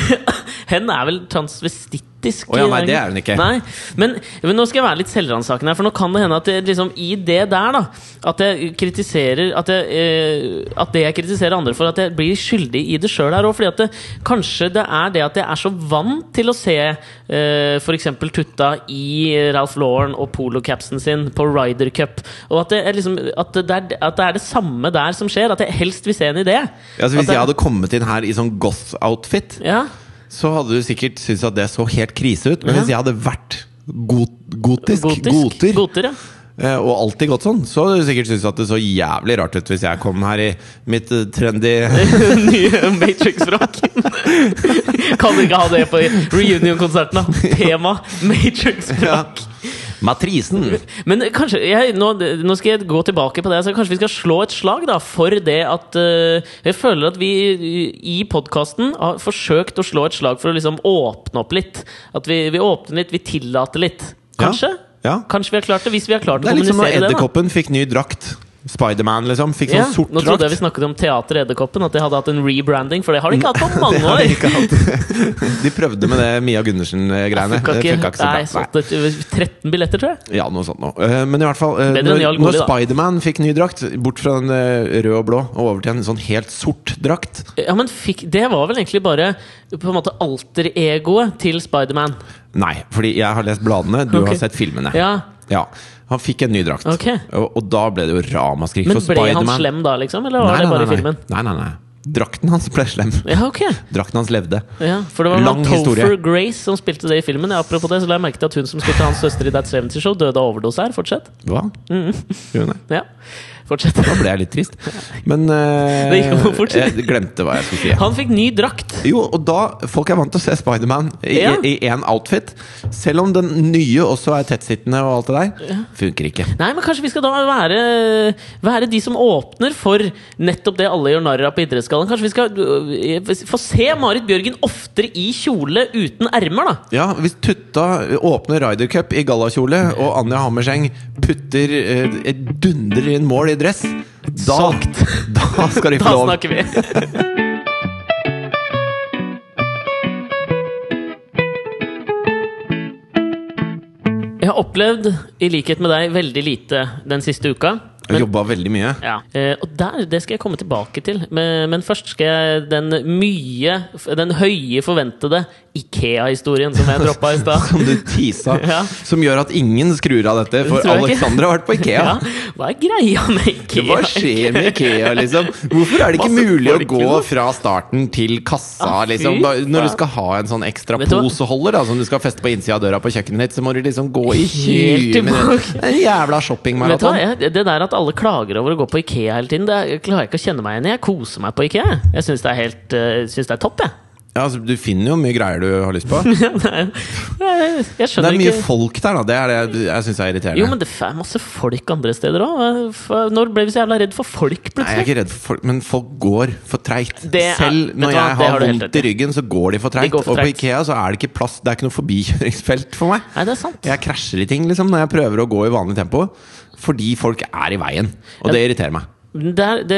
S1: Hen er vel transvestittisk
S2: Å ja, nei, det er hun ikke.
S1: Men, men nå skal jeg være litt selvransakende her, for nå kan det hende at det, liksom, i det der, da At jeg kritiserer At, jeg, eh, at det jeg kritiserer andre for, at jeg blir skyldig i det sjøl her òg. Fordi at det, kanskje det er det at jeg er så vant til å se eh, f.eks. Tutta i Ralph Lauren og polocapsen sin på Ryder Cup, og at det, er liksom, at, det er, at det er det samme der som skjer. At jeg helst vil se en idé.
S2: Ja, altså, hvis jeg hadde kommet inn her i sånn goth-outfit,
S1: ja,
S2: så hadde du sikkert syntes at det så helt krise ut. Men hvis jeg hadde vært got gotisk,
S1: gotisk.
S2: goter,
S1: Goter, ja.
S2: eh, og alltid gått sånn, så hadde du sikkert syntes at det så jævlig rart ut hvis jeg kom her i mitt eh, trendy
S1: nye Matrix-rock. kan du ikke ha det på reunion-konserten, da? Tema Matrix-rock.
S2: Matrisen.
S1: Men kanskje jeg, nå, nå skal jeg gå tilbake på det. Så kanskje vi skal slå et slag da for det at uh, Jeg føler at vi i podkasten har forsøkt å slå et slag for å liksom åpne opp litt. At vi, vi åpner litt, vi tillater litt. Kanskje?
S2: Ja.
S1: Kanskje vi har klart det, hvis vi har klart
S2: Det
S1: Det
S2: er litt som når
S1: kommunisere
S2: Edderkoppen fikk ny drakt. Spiderman, liksom. Fikk sånn
S1: Ja,
S2: sort
S1: nå trodde jeg vi snakket om Teater Edderkoppen, at de hadde hatt en rebranding, for det har de ikke hatt på mange år.
S2: de. De prøvde med det Mia Gundersen-greiene. Det funka ikke så bra. Nei.
S1: solgte 13 billetter, tror jeg.
S2: Ja, noe sånt noe. Eh, Men i hvert fall eh, Når, når. Spiderman fikk ny drakt, bort fra den rød røde og blå og over til en sånn helt sort drakt
S1: Ja, men fikk, Det var vel egentlig bare på en måte alter-egoet til Spiderman.
S2: Nei, fordi jeg har lest bladene, du
S1: okay.
S2: har sett filmene.
S1: Ja,
S2: Ja, Han fikk en ny drakt,
S1: Okay.
S2: og, og da ble det jo ramaskrik.
S1: Men ble han slem da, liksom? Eller var
S2: Nei,
S1: det
S2: nei,
S1: bare
S2: nei,
S1: i filmen?
S2: Nei, nei, nei. Drakten hans ble slem.
S1: Ja, ok.
S2: Drakten hans levde.
S1: Ja, for det var
S2: Lang
S1: Lang Topher
S2: historie.
S1: Grace som spilte det i filmen. Ja, apropos det, så la jeg merke til at hun som spilte hans søster i That 70 Show, døde av overdose her. Fortsett.
S2: Hva?
S1: Mm.
S2: Gjorde hun det?
S1: Ja, fortsett.
S2: Da ble jeg litt trist. Men
S1: uh,
S2: jeg glemte hva jeg skulle si.
S1: Han fikk ny drakt.
S2: Jo, og da Folk er vant til å se Spiderman i
S1: Ja.
S2: én outfit. Selv om den nye også er tettsittende og alt det der. Funker ikke.
S1: Nei, men kanskje vi skal da være, være de som åpner for nettopp det alle gjør narr av på Idrettsgallaen. Kanskje vi skal øh, få se Marit Bjørgen oftere i kjole uten ermer, da.
S2: Ja, Hvis Tutta åpner Ryder Cup i gallakjole, og Anja Hammerseng putter eh, dundrer inn mål i dress, da, da skal de få
S1: Da snakker vi. Jeg har opplevd, i likhet med deg, veldig lite den siste uka.
S2: Jeg jobba veldig mye.
S1: Ja, eh, og der, Det skal jeg komme tilbake til. Men, men først skal jeg den mye Den høye forventede Ikea-historien som jeg droppa i stad.
S2: Som du tisa.
S1: Ja.
S2: Som gjør at ingen skrur av dette, for. Alexander har vært på Ikea.
S1: Ja, hva er greia med Ikea?
S2: Hva skjer med Ikea, liksom? Hvorfor er det ikke
S1: Masse
S2: mulig å gå fra starten til kassa,
S1: Ah,
S2: liksom? Når du skal ha en sånn ekstra poseholder da, som du skal feste på innsida av døra på kjøkkenet ditt, så må du liksom gå i
S1: Helt
S2: 20 minutter. er En jævla shoppingmaraton.
S1: Det der at alle klager over å gå på Ikea hele tiden, det er- klarer jeg ikke å kjenne meg igjen i. Jeg koser meg på Ikea. jeg. Syns det uh, synes det er topp, jeg.
S2: Ja, altså, du finner jo mye greier du har lyst på.
S1: Jeg, jeg
S2: Det er mye
S1: ikke
S2: folk der, da. Det er det jeg- jeg syns er irriterende.
S1: Jo, men det er masse folk andre steder òg. Når ble vi så jævla redd for folk,
S2: Nei, jeg er ikke redd for folk, men folk går for treigt. Selv når
S1: du hva,
S2: jeg
S1: har
S2: vondt i
S1: i.
S2: ryggen, så går de for treigt. Og på. Ikea så er det ikke plass, det er ikke noe forbikjøringsfelt for meg.
S1: Nei, det er sant.
S2: Jeg krasjer i ting liksom når jeg prøver å gå i vanlig tempo, fordi folk er i veien. Og det irriterer meg.
S1: Det er, det,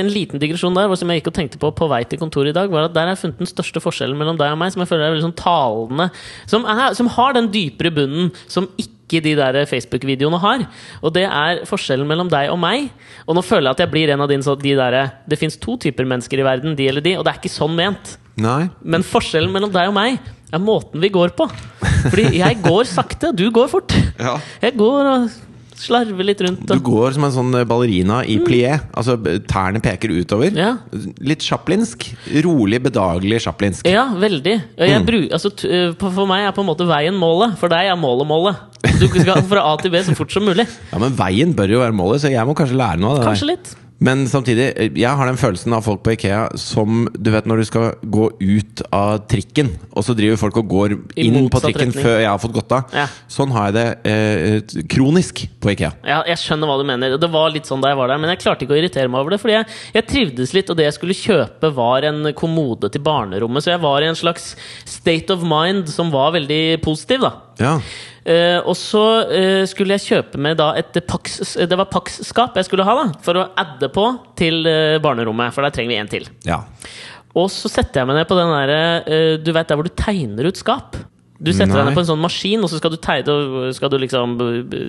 S1: en liten digresjon der som jeg gikk og tenkte på på vei til kontoret i dag, var at der har jeg funnet den største forskjellen mellom deg og meg, som jeg føler er veldig sånn talende. Som, er, som har den dypere bunnen som ikke de der Facebook-videoene har. Og det er forskjellen mellom deg og meg. Og nå føler jeg at jeg blir en av din, så de der, Det fins to typer mennesker i verden, de eller de, og det er ikke sånn ment.
S2: Nei.
S1: Men forskjellen mellom deg og meg er måten vi går på. Fordi jeg går sakte, du går fort.
S2: Ja.
S1: Jeg går og slarver litt rundt.
S2: Du går som en sånn ballerina i plié. Altså tærne peker utover.
S1: Mm. Ja.
S2: Litt chaplinsk. Rolig, bedagelig chaplinsk.
S1: ja, veldig. Jeg
S2: Mm.
S1: bru, altså, eh, for meg er på en måte veien målet. For deg er målet målet. Du skal fra A til B så fort som mulig.
S2: Ja, Men veien bør jo være målet, så jeg må kanskje lære noe av det
S1: Kanskje litt.
S2: Men samtidig, jeg har den følelsen av folk på Ikea som Du vet når du skal gå ut av trikken, og så driver folk og går inn på trikken
S1: retning.
S2: før jeg har fått gått av.
S1: Ja.
S2: Sånn har jeg det eh, kronisk på Ikea.
S1: Ja, jeg skjønner hva du mener. Det var litt sånn da jeg var der, men jeg klarte ikke å irritere meg over det. Fordi jeg, jeg trivdes litt, og det jeg skulle kjøpe, var en kommode til barnerommet. Så jeg var i en slags state of mind som var veldig positiv, da.
S2: Ja.
S1: Eh, og så eh, skulle jeg kjøpe med da et Pax Det var Pax-skap jeg skulle ha, da for å adde på til eh, barnerommet. For der trenger vi en til.
S2: ja.
S1: Og så setter jeg meg ned på den der eh, Du vet der hvor du tegner ut skap? Du setter deg ned på en sånn maskin, og så skal du, tegne, og skal du liksom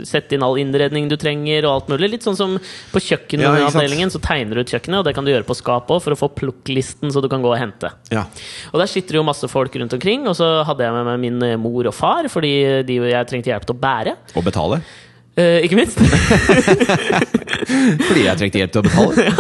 S1: sette inn all innredning du trenger, og alt mulig. Litt sånn som på
S2: Ja, ikke sant.
S1: så tegner du ut kjøkkenet, og det kan du gjøre på skapet òg, for å få plukklisten så du kan gå og hente.
S2: ja.
S1: Og der sitter det jo masse folk rundt omkring, og så hadde jeg med meg min eh, mor og far, fordi de jeg trengte hjelp til å bære.
S2: Og betale.
S1: Eh, ikke minst.
S2: Fordi jeg trengte hjelp til å betale.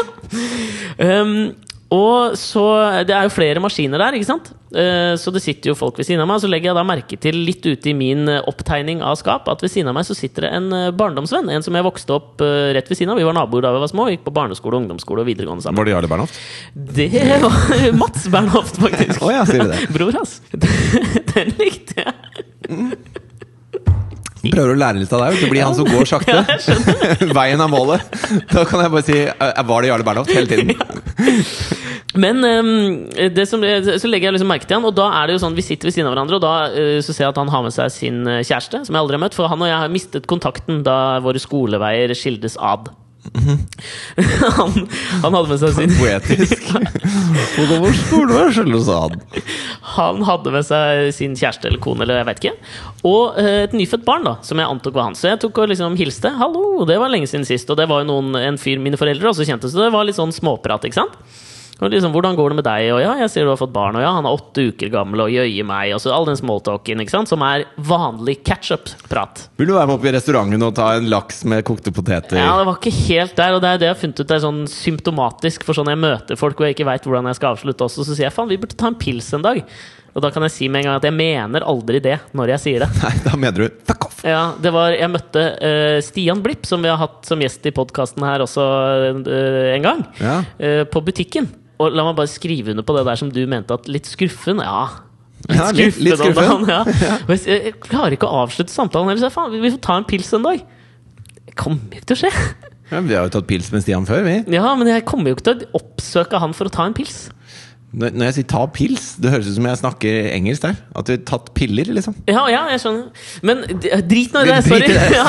S1: Um, og så Det er jo flere maskiner der, ikke sant? Eh, så det sitter jo folk ved siden av meg. Så legger jeg da merke til litt ute i min eh, opptegning av skap at ved siden av meg så sitter det en eh, barndomsvenn. En som jeg vokste opp rett ved siden av. Vi var naboer da vi var små. Gikk på barneskole, ungdomsskole og videregående sammen.
S2: Var det Jarle Bernhoft?
S1: Det var Mats Bernhoft, faktisk.
S2: Å ja, sier du det?
S1: Bror hans. Den likte jeg.
S2: Prøver å lære litt av deg. ikke blir han som går sakte. Veien er målet. Da kan jeg bare si eh, Var det Jarle Bernhoft hele tiden?
S1: Men det som, så legger jeg liksom merke til han, og da er det jo sånn vi sitter ved siden av hverandre, og da eh, så ser jeg at han har med seg sin eh, kjæreste, som jeg aldri har møtt. For han og jeg har mistet kontakten da våre skoleveier skildes ad. han, han hadde med seg sin
S2: Poetisk. Han
S1: hadde med seg sin kjæreste eller kone, eller jeg vet ikke. Og eh, et nyfødt barn, da, som jeg antok var hans. Så jeg tok og liksom hilste. 'Hallo, det var lenge siden sist.' Og det var jo noen, en fyr mine foreldre også kjente, så det var litt sånn småprat, ikke sant? Og liksom, 'Hvordan går det med deg?' Og 'Ja, jeg ser du har fått barn', og 'Ja, han er åtte uker gammel', og 'jøye meg', og så all den smalltalken, ikke sant, som er vanlig catch-up-prat.
S2: Vil du være med opp i restauranten og ta en laks med kokte poteter?
S1: Ja, det var ikke helt der, og det er det jeg har funnet ut det er sånn symptomatisk for sånn jeg møter folk og jeg ikke veit hvordan jeg skal avslutte også, så sier jeg faen, vi burde ta en pils en dag. Og da kan jeg si med en gang at jeg mener aldri det når jeg sier det.
S2: Nei, da mener du fuck off!
S1: Ja, det var, Jeg møtte uh, Stian Blipp, som vi har hatt som gjest i podkasten her også uh, en gang,
S2: Ja.
S1: uh, på butikken. Og la meg bare skrive under på det der som du mente at litt skuffen. Ja.
S2: Ja, litt- litt skuffen.
S1: ja. Jeg, klarer ikke å avslutte samtalen. heller, så faen, vi får ta en pils en dag. Det kommer ikke til å skje.
S2: Ja, vi har jo tatt pils med Stian før, vi.
S1: Ja, men jeg kommer jo ikke til å oppsøke han for å ta en pils.
S2: Når jeg sier ta pils, det høres ut som jeg snakker engelsk der. At vi har tatt piller, liksom.
S1: Ja, ja, jeg skjønner. Men drit nå i det. Sorry. Ja.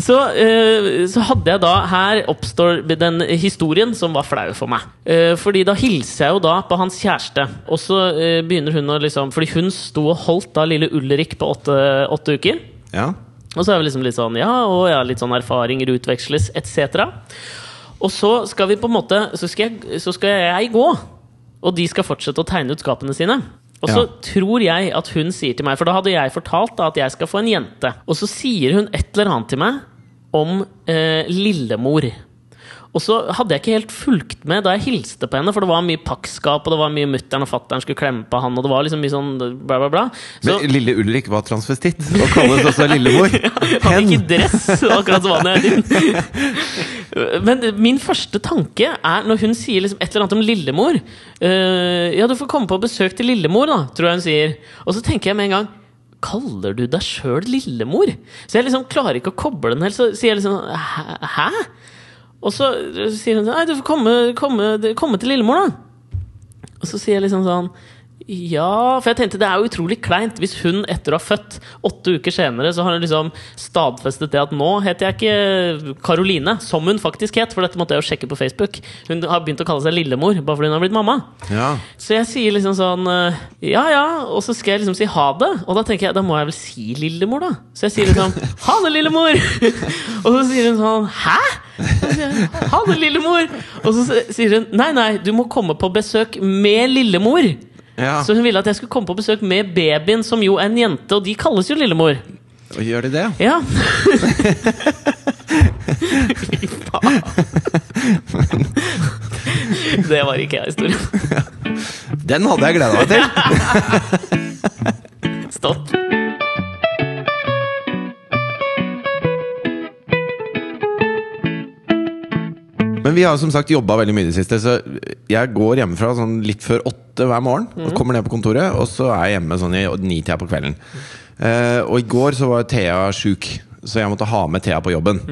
S1: Så, eh, så hadde jeg da Her oppstår den historien som var flau for meg. Eh, fordi da hilser jeg jo da på hans kjæreste, og så eh, begynner hun å liksom Fordi hun sto og holdt da lille Ulrik på åtte, åtte uker.
S2: Ja.
S1: Og så er vi liksom litt sånn Ja, og ja, litt sånn erfaringer utveksles, etc. Og så skal vi på en måte Så skal jeg, så skal jeg gå, og de skal fortsette å tegne ut skapene sine. Og så
S2: Ja.
S1: tror jeg at hun sier til meg For da hadde jeg fortalt da, at jeg skal få en jente. Og så sier hun et eller annet til meg om eh, lillemor. Og så hadde jeg ikke helt fulgt med da jeg hilste på henne, for det var mye pakkskap, og det var mye mutter'n og fatter'n skulle klemme på han, og det var liksom mye sånn bla, bla, bla. Så,
S2: Men lille Ulrik var transvestitt og kalles også lillemor.
S1: han gikk i dress, akkurat som han er din. Men min første tanke er når hun sier liksom et eller annet om lillemor uh, Ja, du får komme på besøk til lillemor, da, tror jeg hun sier. Og så tenker jeg med en gang Kaller du deg sjøl lillemor? Så jeg liksom klarer ikke å koble den helt. Så sier jeg liksom Hæ? Og så sier hun sånn Nei, du får komme, komme, komme til lillemor, da. Og så sier jeg liksom sånn Ja, for jeg tenkte det er jo utrolig kleint hvis hun etter å ha født åtte uker senere, så har hun liksom stadfestet det at nå heter jeg ikke Karoline, som hun faktisk het, for dette måtte jeg jo sjekke på Facebook. Hun har begynt å kalle seg Lillemor bare fordi hun har blitt mamma.
S2: Ja.
S1: Så jeg sier liksom sånn eh, Ja ja, og så skal jeg liksom si ha det. Og da tenker jeg, da må jeg vel si Lillemor, da. Så jeg sier liksom ha det, Lillemor! og så sier hun sånn hæ? Ha det, Lillemor! Og så sier hun nei, nei, du må komme på besøk med Lillemor.
S2: Ja.
S1: Så hun ville at jeg skulle komme på besøk med babyen, som jo er en jente, og de kalles jo Lillemor.
S2: Og Gjør de det?
S1: Ja. Fy faen. Det var ikke jeg, historien.
S2: Den hadde jeg gleda meg til!
S1: Stopp.
S2: Men vi har som sagt jobba veldig mye i det siste, så jeg går hjemmefra sånn litt før åtte hver morgen. Og kommer ned på kontoret, og så er jeg hjemme sånn i nitida på kvelden. Eh, og i går så var Thea sjuk, så jeg måtte ha med Thea på jobben.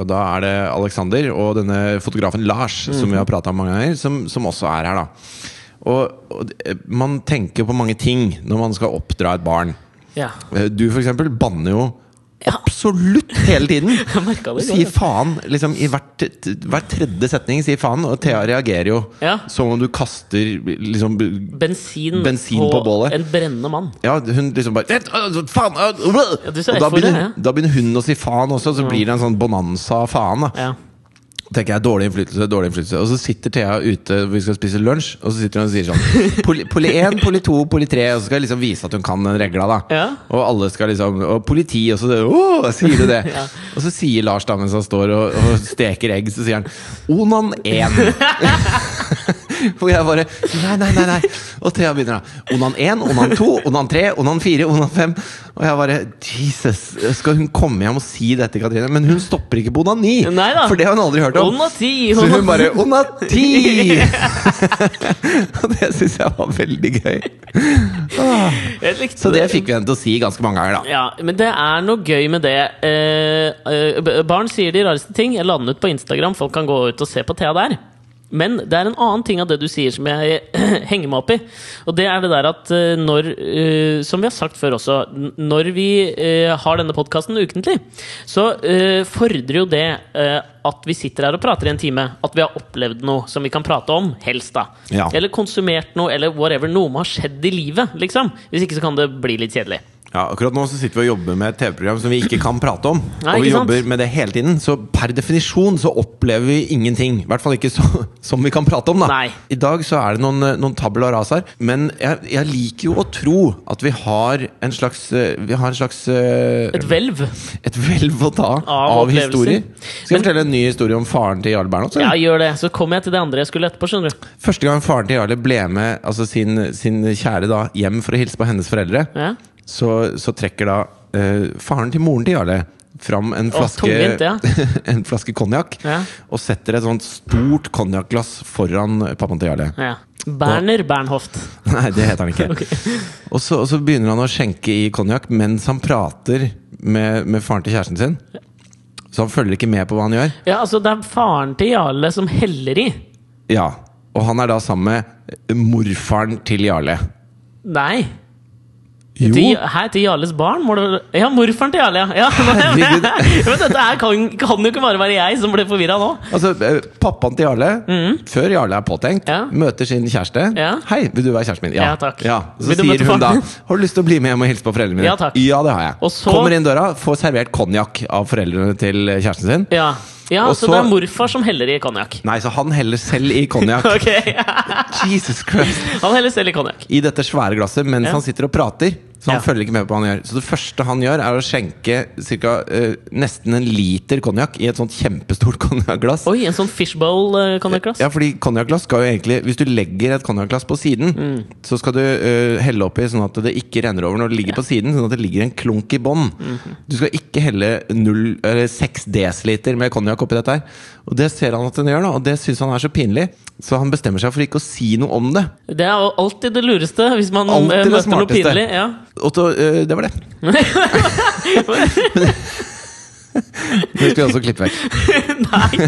S2: Og da er det Alexander og denne fotografen Lars, som vi har prata om mange ganger, som, som også er her, da. Og, og man tenker på mange ting når man skal oppdra et barn.
S1: Ja.
S2: Eh, Du for eksempel banner jo
S1: Ja.
S2: absolutt hele tiden!
S1: Det.
S2: Sier faen liksom i hvert, hver tredje setning. Sier faen, og Thea reagerer jo
S1: Ja.
S2: som om du kaster liksom
S1: Bensin,
S2: Bensin på bålet.
S1: en brennende mann.
S2: Ja, hun liksom bare øh, Faen! øh, øh».
S1: Ja,
S2: Og da begynner,
S1: ja.
S2: da begynner hun å si faen også, så blir det en sånn bonanza av faen. da
S1: Ja.
S2: Tenker jeg dårlig innflytelse, dårlig innflytelse Og så sitter Thea ute vi skal spise lunsj, og så sitter hun og sier sånn Poli, poli 1, poli 2, poli 3, og så skal jeg liksom vise at hun kan den regla, da.
S1: Ja.
S2: Og alle skal liksom Og politi, og så Åh, sier du det?
S1: Ja.
S2: Og så sier Lars, da, mens han står og, og steker egg, så sier han Onan 1. Og jeg bare Nei, nei, nei. nei Og Thea begynner da. Onan 1, Onan 2, Onan 3, Onan 4, Onan 5. Og jeg bare Jesus, skal hun komme hjem og si dette, Katrine? Men hun stopper ikke på Onan 9!
S1: Neida.
S2: For det har hun aldri hørt om.
S1: Onan 10,
S2: Så hun bare Onan 10! Og det syns jeg var veldig gøy. Ah. Så det fikk vi henne til å si ganske mange ganger, da.
S1: Ja, men det er noe gøy med det. Eh, eh, barn sier de rareste ting. Jeg la den ut på Instagram. Folk kan gå ut og se på Thea der. Men det er en annen ting av det du sier som jeg henger meg opp i. Og det er det der at eh, når eh, Som vi har sagt før også, når vi eh, har denne podkasten ukentlig, så fordrer jo det at vi sitter her og prater i en time. At vi har opplevd noe som vi kan prate om. Helst, da.
S2: Ja.
S1: Eller konsumert noe, eller whatever. Noe må har skjedd i livet, liksom. Hvis ikke så kan det bli litt kjedelig.
S2: Ja, akkurat nå så sitter vi og jobber med et TV-program som vi ikke kan prate om.
S1: Nei,
S2: og vi
S1: sant?
S2: jobber med det hele tiden. Så per definisjon så opplever vi ingenting. I hvert fall ikke så, som vi kan prate om, da.
S1: Nei.
S2: I dag så er det noen, noen noen og ras her. Men jeg, jeg liker jo å tro at vi har en slags eh, Vi har en slags eh,
S1: Et hvelv.
S2: et hvelv å ta
S1: Av
S2: av, historier. Skal jeg fortelle en ny historie om faren til Jarle Bernhoft?
S1: Ja, gjør det. Så kommer jeg til det andre jeg skulle etterpå. skjønner du
S2: Første gang faren til Jarle ble med altså sin, sin kjære da, hjem for å hilse på hennes foreldre,
S1: Ja.
S2: Så, så trekker da eh, faren til moren til Jarle fram en flaske,
S1: tungvint, ja.
S2: en flaske konjakk
S1: Ja.
S2: og setter et sånt stort konjakkglass foran pappaen til Jarle.
S1: Ja. Berner Bernhoft.
S2: Nei, det heter han ikke. og, så, og så begynner han å skjenke i konjakk mens han prater med, med faren til kjæresten sin. Så han følger ikke med på hva han gjør.
S1: Ja, altså Det er faren til Jarle som heller i.
S2: Ja, Og han er da sammen med morfaren til Jarle.
S1: Nei. Til, her til Jarles barn? Det, ja, morfaren til Jarle, ja. dette her kan, kan jo ikke bare være jeg som ble forvirra nå.
S2: Altså, eh, Pappaen til Jarle, før Jarle er påtenkt,
S1: Ja.
S2: møter sin kjæreste.
S1: Ja.
S2: 'Hei, vil du være kjæresten min?'
S1: Ja, takk.
S2: Så sier hun da 'Har du lyst til å bli med hjem og hilse på foreldrene mine?'
S1: Ja, takk.
S2: Ja, det har jeg.
S1: Så-
S2: Kommer inn døra, får servert konjakk av foreldrene til kjæresten sin.
S1: Ja, ja
S2: Og
S1: så, det er morfar som heller i konjakk.
S2: Nei, så han heller selv i konjakk. Jesus Christ
S1: Han heller selv i konjakk.
S2: I dette svære glasset mens
S1: Ja.
S2: han sitter og prater. Så han
S1: Ja.
S2: følger ikke med på hva han gjør. Så det første han gjør, er å skjenke cirka, uh, nesten en liter konjakk i et sånt kjempestort konjakkglass.
S1: Oi, en sånn fishbowl-konjakkglass.
S2: Ja, fordi konjakkglass skal jo egentlig Hvis du legger et konjakkglass på siden,
S1: Mm.
S2: så skal du uh, helle oppi sånn at det ikke renner over når det ligger på siden. Sånn at det ligger en klunk i bånn.
S1: Mhm.
S2: Du skal ikke helle 0, eller 6 dl med konjakk oppi dette her. Og det ser han at den gjør, da, og det syns han er så pinlig. Så han bestemmer seg for ikke å si noe om det.
S1: Det er alltid det lureste hvis man
S2: Alltid
S1: eh, møter noe pinlig. Ja.
S2: Og så, øh, det var det. Det skal vi også klippe vekk.
S1: Nei!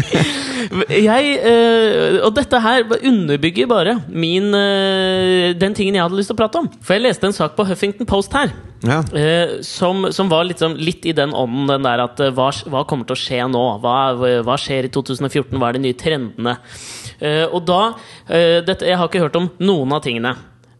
S1: Jeg, eh, og dette her underbygger bare min, eh, den tingen jeg hadde lyst til å prate om. For jeg leste en sak på Huffington Post her.
S2: Ja.
S1: eh, som, som var sånn- litt i den ånden, den der at eh, hva, hva kommer til å skje nå? Hva, hva skjer i 2014? Hva er de nye trendene? Eh, og da eh, dette, Jeg har ikke hørt om noen av tingene.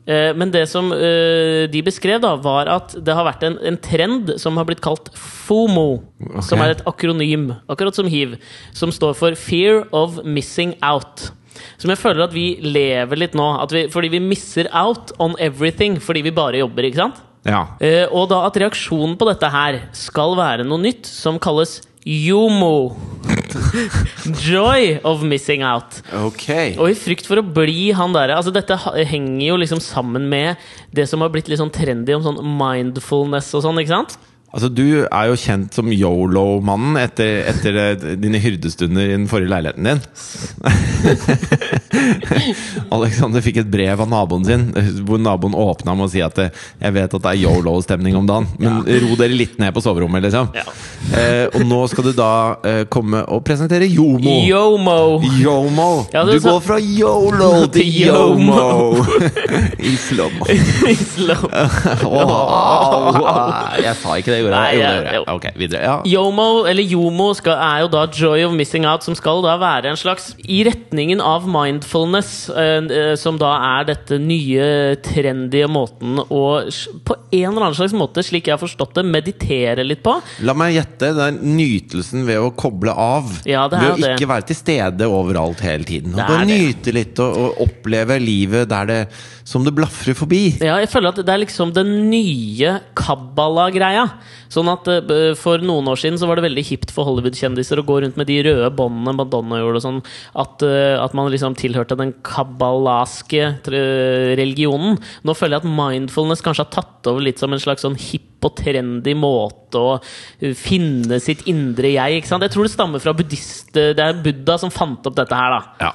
S1: Eh, Men det som eh, de beskrev, da var at det har vært en, en trend som har blitt kalt FOMO. Som er et akronym, akkurat som hiv, som står for Fear of Missing Out. Som jeg føler at vi lever litt nå. At vi, fordi vi misser out on everything fordi vi bare jobber. ikke sant?
S2: ja.
S1: Eh, og da at reaksjonen på dette her skal være noe nytt som kalles yomo. Joy of missing out.
S2: Okay.
S1: Og i frykt for å bli han derre altså Dette henger jo liksom sammen med det som har blitt litt sånn trendy om sånn mindfulness og sånn, ikke sant?
S2: Altså, Du er jo kjent som yolo-mannen etter, etter eh, dine hyrdestunder i den forrige leiligheten din. Alexander fikk et brev av naboen sin, hvor naboen åpna med å si at eh, 'jeg vet at det er yolo-stemning om dagen', men ro dere litt ned på soverommet, liksom.
S1: Ja.
S2: Eh, og nå skal du da eh, komme og presentere Yomo.
S1: Yomo!
S2: Yomo!
S1: Ja,
S2: du
S1: er
S2: går fra yolo til
S1: yomo.
S2: Islam I slow mo.
S1: Slow.
S2: oh. jeg sa ikke det, gjorde
S1: Nei,
S2: jeg? Gjorde? Ok, videre. Ja.
S1: Yomo, eller Yomo, skal, er jo da Joy of Missing Out, som skal da være en slags I retningen av mindfulness, eh, eh, som da er dette nye, trendy måten å på en eller annen slags måte, slik jeg har forstått det, meditere litt på.
S2: La meg gjette. Det er nytelsen ved å koble av.
S1: Ja, det er
S2: ved å
S1: det.
S2: ikke være til stede overalt hele tiden. Og bare nyte litt og, og oppleve livet der det som det blafrer forbi.
S1: Ja, jeg føler at det er liksom den nye kabbala-greia. Sånn at eh, For noen år siden så var det veldig hipt for Hollywood-kjendiser å gå rundt med de røde båndene Madonna gjorde. og sånn At, eh, at man liksom tilhørte den kabbalaske religionen. Nå føler jeg at mindfulness kanskje har tatt over litt som en slags sånn hipp og trendy måte å eh, finne sitt indre jeg. ikke sant? Jeg tror det stammer fra buddhist... Det er Buddha som fant opp dette her, da.
S2: Ja,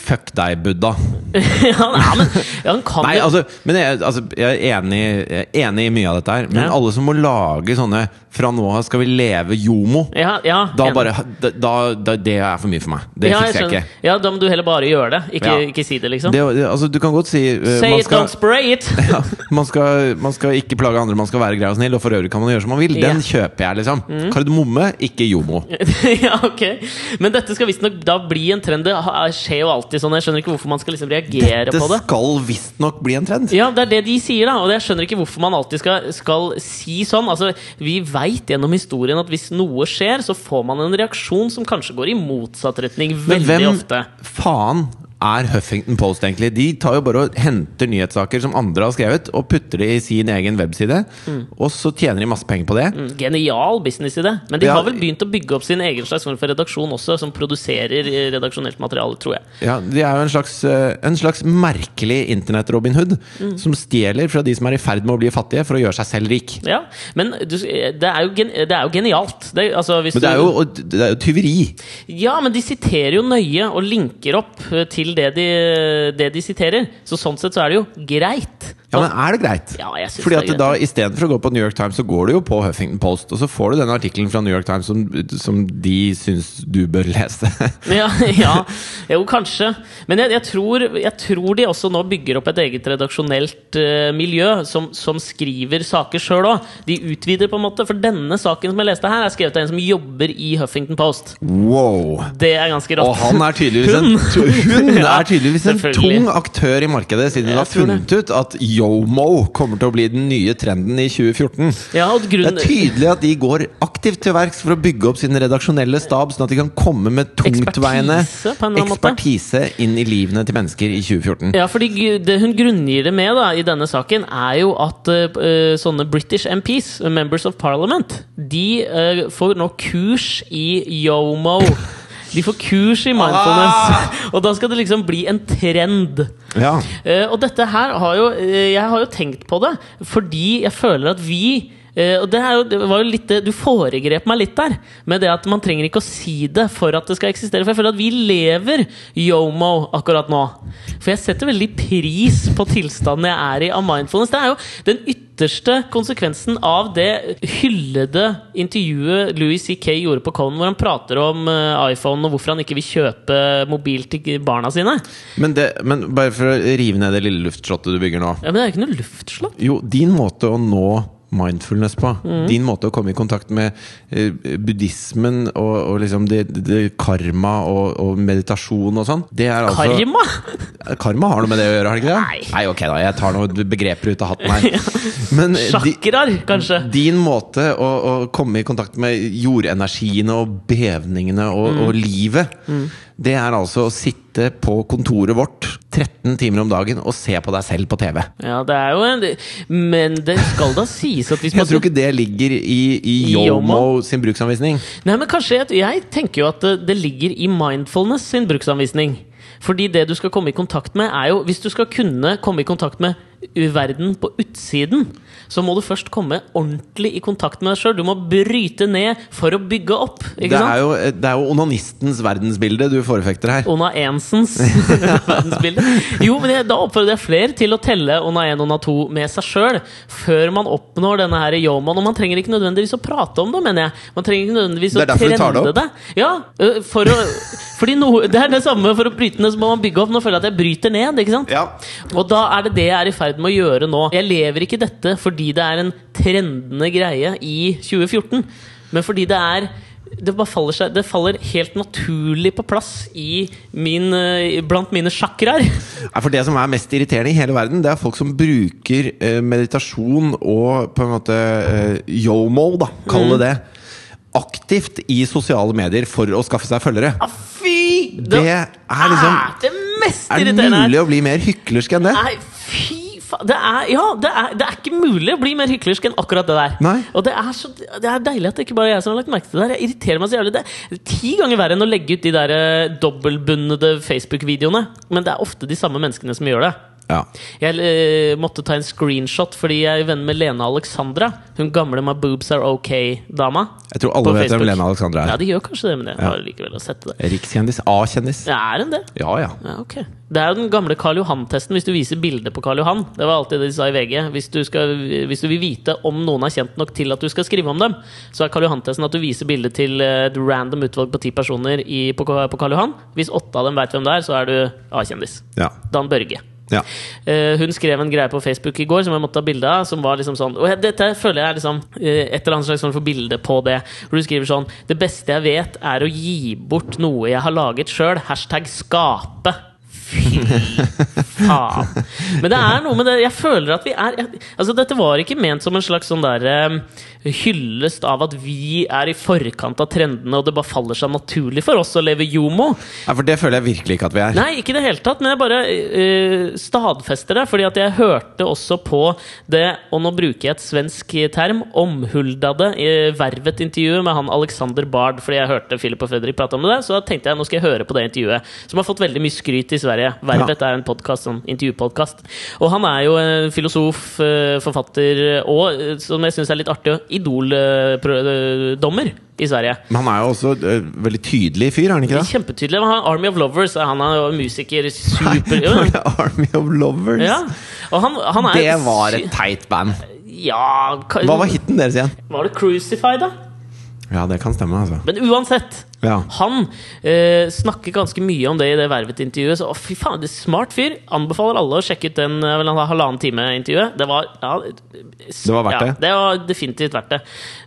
S2: Fuck deg, Buddha.
S1: ja, nei, men ja, han kan
S2: Nei, altså, men jeg, altså, jeg, er enig, jeg er enig i mye av dette her. Men
S1: Ja.
S2: alle som må lage sånne 'fra nå av skal vi leve jomo',
S1: ja, ja,
S2: da bare da, da, Det er for mye for meg. Det
S1: ja,
S2: fikser jeg
S1: jeg,
S2: ikke.
S1: Ja, Da må du heller bare gjøre det. Ikke, ikke si det, liksom.
S2: Det, altså, du kan godt si uh,
S1: Say
S2: man
S1: it,
S2: skal,
S1: don't spray it!
S2: ja, man, skal, man skal ikke plage andre, man skal være grei og snill, og for øvrig kan man gjøre som man vil.
S1: Mm.
S2: Den kjøper jeg, liksom. Kardemomme, ikke jomo.
S1: ja, ok Men dette skal visstnok da bli en trend. Det skjer jo alltid sånn. Jeg skjønner ikke hvorfor man skal liksom reagere
S2: Dette
S1: på det.
S2: Dette skal visstnok bli en trend.
S1: Ja, det er det de sier, da. Og jeg skjønner ikke hvorfor man alltid skal, skal si sånn. Altså, Vi veit gjennom historien at hvis noe skjer, så får man en reaksjon som kanskje går i motsatt retning
S2: Men
S1: veldig
S2: hvem
S1: ofte.
S2: faen er Huffington Post, egentlig? De tar jo bare og henter nyhetssaker som andre har skrevet, og putter det i sin egen webside, og så tjener de masse penger på det.
S1: Mm, Genial businessidé. Men de
S2: Ja.
S1: har vel begynt å bygge opp sin egen slags form for redaksjon også, som produserer eh, redaksjonelt materiale, tror jeg.
S2: Ja, De er jo en slags, eh, en slags merkelig internett-Robin Hood,
S1: Mm.
S2: som stjeler fra de som er i ferd med å bli fattige, for å gjøre seg selv rik.
S1: Ja, Men du, det, er jo gen, det er jo genialt. Det, altså, hvis
S2: Men det er jo, det er jo tyveri.
S1: Ja, men de siterer jo nøye og linker opp eh, til det de, det de siterer. Så sånn sett så er det jo greit.
S2: Ja, men er det greit?
S1: Ja, jeg synes
S2: Fordi
S1: det er greit.
S2: da Istedenfor å gå på New York Times, så går du jo på Huffington Post, og så får du den artikkelen fra New York Times som, som de syns du bør lese.
S1: Ja, ja, jo, kanskje. Men jeg, jeg, tror, jeg tror de også nå bygger opp et eget redaksjonelt uh, miljø som, som skriver saker sjøl òg. De utvider på en måte. For denne saken som jeg leste her, er skrevet av en som jobber i Huffington Post.
S2: wow!
S1: Det er ganske rått.
S2: Og han er tydeligvis en,
S1: Hun.
S2: hun er tydeligvis en tung aktør i markedet, siden hun har funnet ut at Yomo kommer til å bli den nye trenden i 2014.
S1: Ja, og
S2: Det er tydelig at de går aktivt til verks for å bygge opp sin redaksjonelle stab, sånn at de kan komme med tungtveiende
S1: Ekspertise,
S2: ekspertise inn i livene til mennesker i 2014.
S1: Ja, fordi det hun grunngir det med da, i denne saken, er jo at eh, eh, sånne British MPs, Members of Parliament, de uh, får nå kurs i yomo. De får kurs i mindfulness. Og da skal det liksom bli en trend.
S2: Ja.
S1: Uh, og dette her har jo eh, Jeg har jo tenkt på det fordi jeg føler at vi eh, og det, jo, det var jo litt det- Du foregrep meg litt der med det at man trenger ikke å si det for at det skal eksistere. For jeg føler at vi lever yomo akkurat nå. For jeg setter veldig pris på tilstanden jeg er i av mindfulness. Det er jo den ytterste konsekvensen av det hyllede intervjuet Louis C.K. gjorde på Conan, hvor han prater om uh, iPhone og hvorfor han ikke vil kjøpe mobil til barna sine.
S2: Men, det, men bare for å rive ned det lille luftslottet du bygger nå.
S1: Ja, Men det er jo ikke noe luftslott.
S2: Jo, din måte å nå mindfulness på,
S1: Mm.
S2: din måte å komme i kontakt med eh, buddhismen og, og liksom det, det karma og, og meditasjon og sånn, det er altså
S1: Karma!
S2: Karma har noe med det å gjøre, har det ikke det?
S1: Nei.
S2: Nei, ok da, jeg tar noen begreper ut av hatten her. Men eh,
S1: Sjakrar, kanskje.
S2: din måte å, å komme i kontakt med jordenergiene og bevningene og,
S1: Mm.
S2: og livet, det er altså å sitte på kontoret vårt 13 timer om dagen og se på deg selv på TV.
S1: Ja, det er jo en Men det skal da sies at hvis man
S2: Jeg tror ikke det ligger i, i
S1: Yomo?
S2: Sin bruksanvisning.
S1: Nei, men kanskje Jeg, tenker jo at det ligger i mindfulness sin bruksanvisning. Fordi det du skal komme i kontakt med, er jo Hvis du skal kunne komme i kontakt med verden på utsiden, så må du først komme ordentlig i kontakt med deg sjøl. Du må bryte ned for å bygge opp.
S2: Det er, jo, det er jo onanistens verdensbilde du forefekter her.
S1: Ona Ensens verdensbilde. Jo, men jeg, da oppfordrer jeg flere til å telle Ona 1 og Ona 2 med seg sjøl, før man oppnår denne her yomaen. Og man trenger ikke nødvendigvis å prate om det, mener jeg. Man trenger ikke nødvendigvis
S2: Det
S1: å
S2: tar det
S1: det. Ja, for å, fordi no, det er det samme for å bryte ned, så må man bygge opp. Nå føler jeg at jeg bryter ned, ikke sant?
S2: Ja.
S1: Og da er det det jeg er i ferd med å gjøre nå. Jeg lever ikke dette fordi det er en trendende greie i 2014, men fordi det er det, bare faller seg, det faller helt naturlig på plass i min, eh, blant mine sjakraer.
S2: For det som er mest irriterende i hele verden, det er folk som bruker eh, meditasjon og på en måte eh, yomo, da, kall
S1: Mm.
S2: det det, aktivt i sosiale medier for å skaffe seg følgere.
S1: Ah, fy!
S2: Det er liksom
S1: er det mest
S2: Er det mulig å bli mer hyklersk enn det?
S1: Nei, fy. Det er, ja, det er, det er ikke mulig å bli mer hyklersk enn akkurat det der.
S2: Nei.
S1: Og det er, så, det er deilig at det ikke bare er jeg som har lagt merke til det der. Jeg irriterer meg så jævlig. Det er ti ganger verre enn å legge ut de der eh, dobbeltbundede Facebook-videoene. Men det er ofte de samme menneskene som gjør det.
S2: Ja.
S1: Jeg eh, måtte ta en screenshot fordi jeg er venn med Lena Alexandra. Hun gamle My Boobs Are OK-dama.
S2: Jeg tror alle vet hvem Lena Alexandra er.
S1: Ja, de gjør kanskje det, men jeg
S2: Ja.
S1: har likevel sett det.
S2: Rikskjendis. A-kjendis.
S1: Ja, er hun det?
S2: Ja ja.
S1: Ja, okay. Det er jo den gamle Karl Johan-testen hvis du viser bilde på Karl Johan. Det var alltid det de sa i VG. Hvis du, skal, hvis du vil vite om noen er kjent nok til at du skal skrive om dem, så er Karl Johan-testen at du viser bilde til eh, et random utvalg på ti personer i, på, på Karl Johan. Hvis åtte av dem veit hvem det er, så er du A-kjendis.
S2: Ja.
S1: Dan Børge.
S2: Ja.
S1: Uh, hun skrev en greie på Facebook i går som jeg måtte ta bilde av. Som var liksom sånn Og dette føler jeg er liksom uh, et eller annet slags form for bilde på det. Hvor du skriver sånn Det beste jeg vet, er å gi bort noe jeg har laget sjøl. Hashtag skape. Fy faen. Men det er noe med det Jeg føler at vi er Altså Dette var ikke ment som en slags sånn der eh, hyllest av at vi er i forkant av trendene, og det bare faller seg naturlig for oss å leve jomo.
S2: ja, for det føler jeg virkelig ikke at vi er.
S1: Nei, ikke i det hele tatt, men jeg bare uh, stadfester det. Fordi at jeg hørte også på det, og nå bruker jeg et svensk term, omhuldade uh, Vervet-intervjuet med han Alexander Bard. Fordi jeg hørte Philip og Fredrik prate om det, så da tenkte jeg nå skal jeg høre på det intervjuet. Som har fått veldig mye skryt i Sverige. Vervet er en podcast, sånn intervjupodkast. Og han er jo en filosof, uh, forfatter og, eh, som jeg syns er litt artig, idoldommer i Sverige.
S2: Men han er jo også uh, veldig tydelig fyr, er han ikke det?
S1: Kjempetydelig. Han har Army of Lovers. Han er jo musiker. Super jo.
S2: Army of Lovers.
S1: Ja. Og han, han er
S2: Det var et teit band.
S1: Ja ka-
S2: Hva var hiten deres igjen?
S1: Var det Crucify, da?
S2: Ja, det kan stemme, altså.
S1: Men uansett.
S2: Ja.
S1: Han eh, snakker ganske mye om det i det Vervet-intervjuet. Så å, fy faen, det er smart fyr. Anbefaler alle å sjekke ut den eh, vel, halvannen time-intervjuet. Det var ja,
S2: Det var verdt
S1: ja,
S2: det?
S1: Det var definitivt verdt det.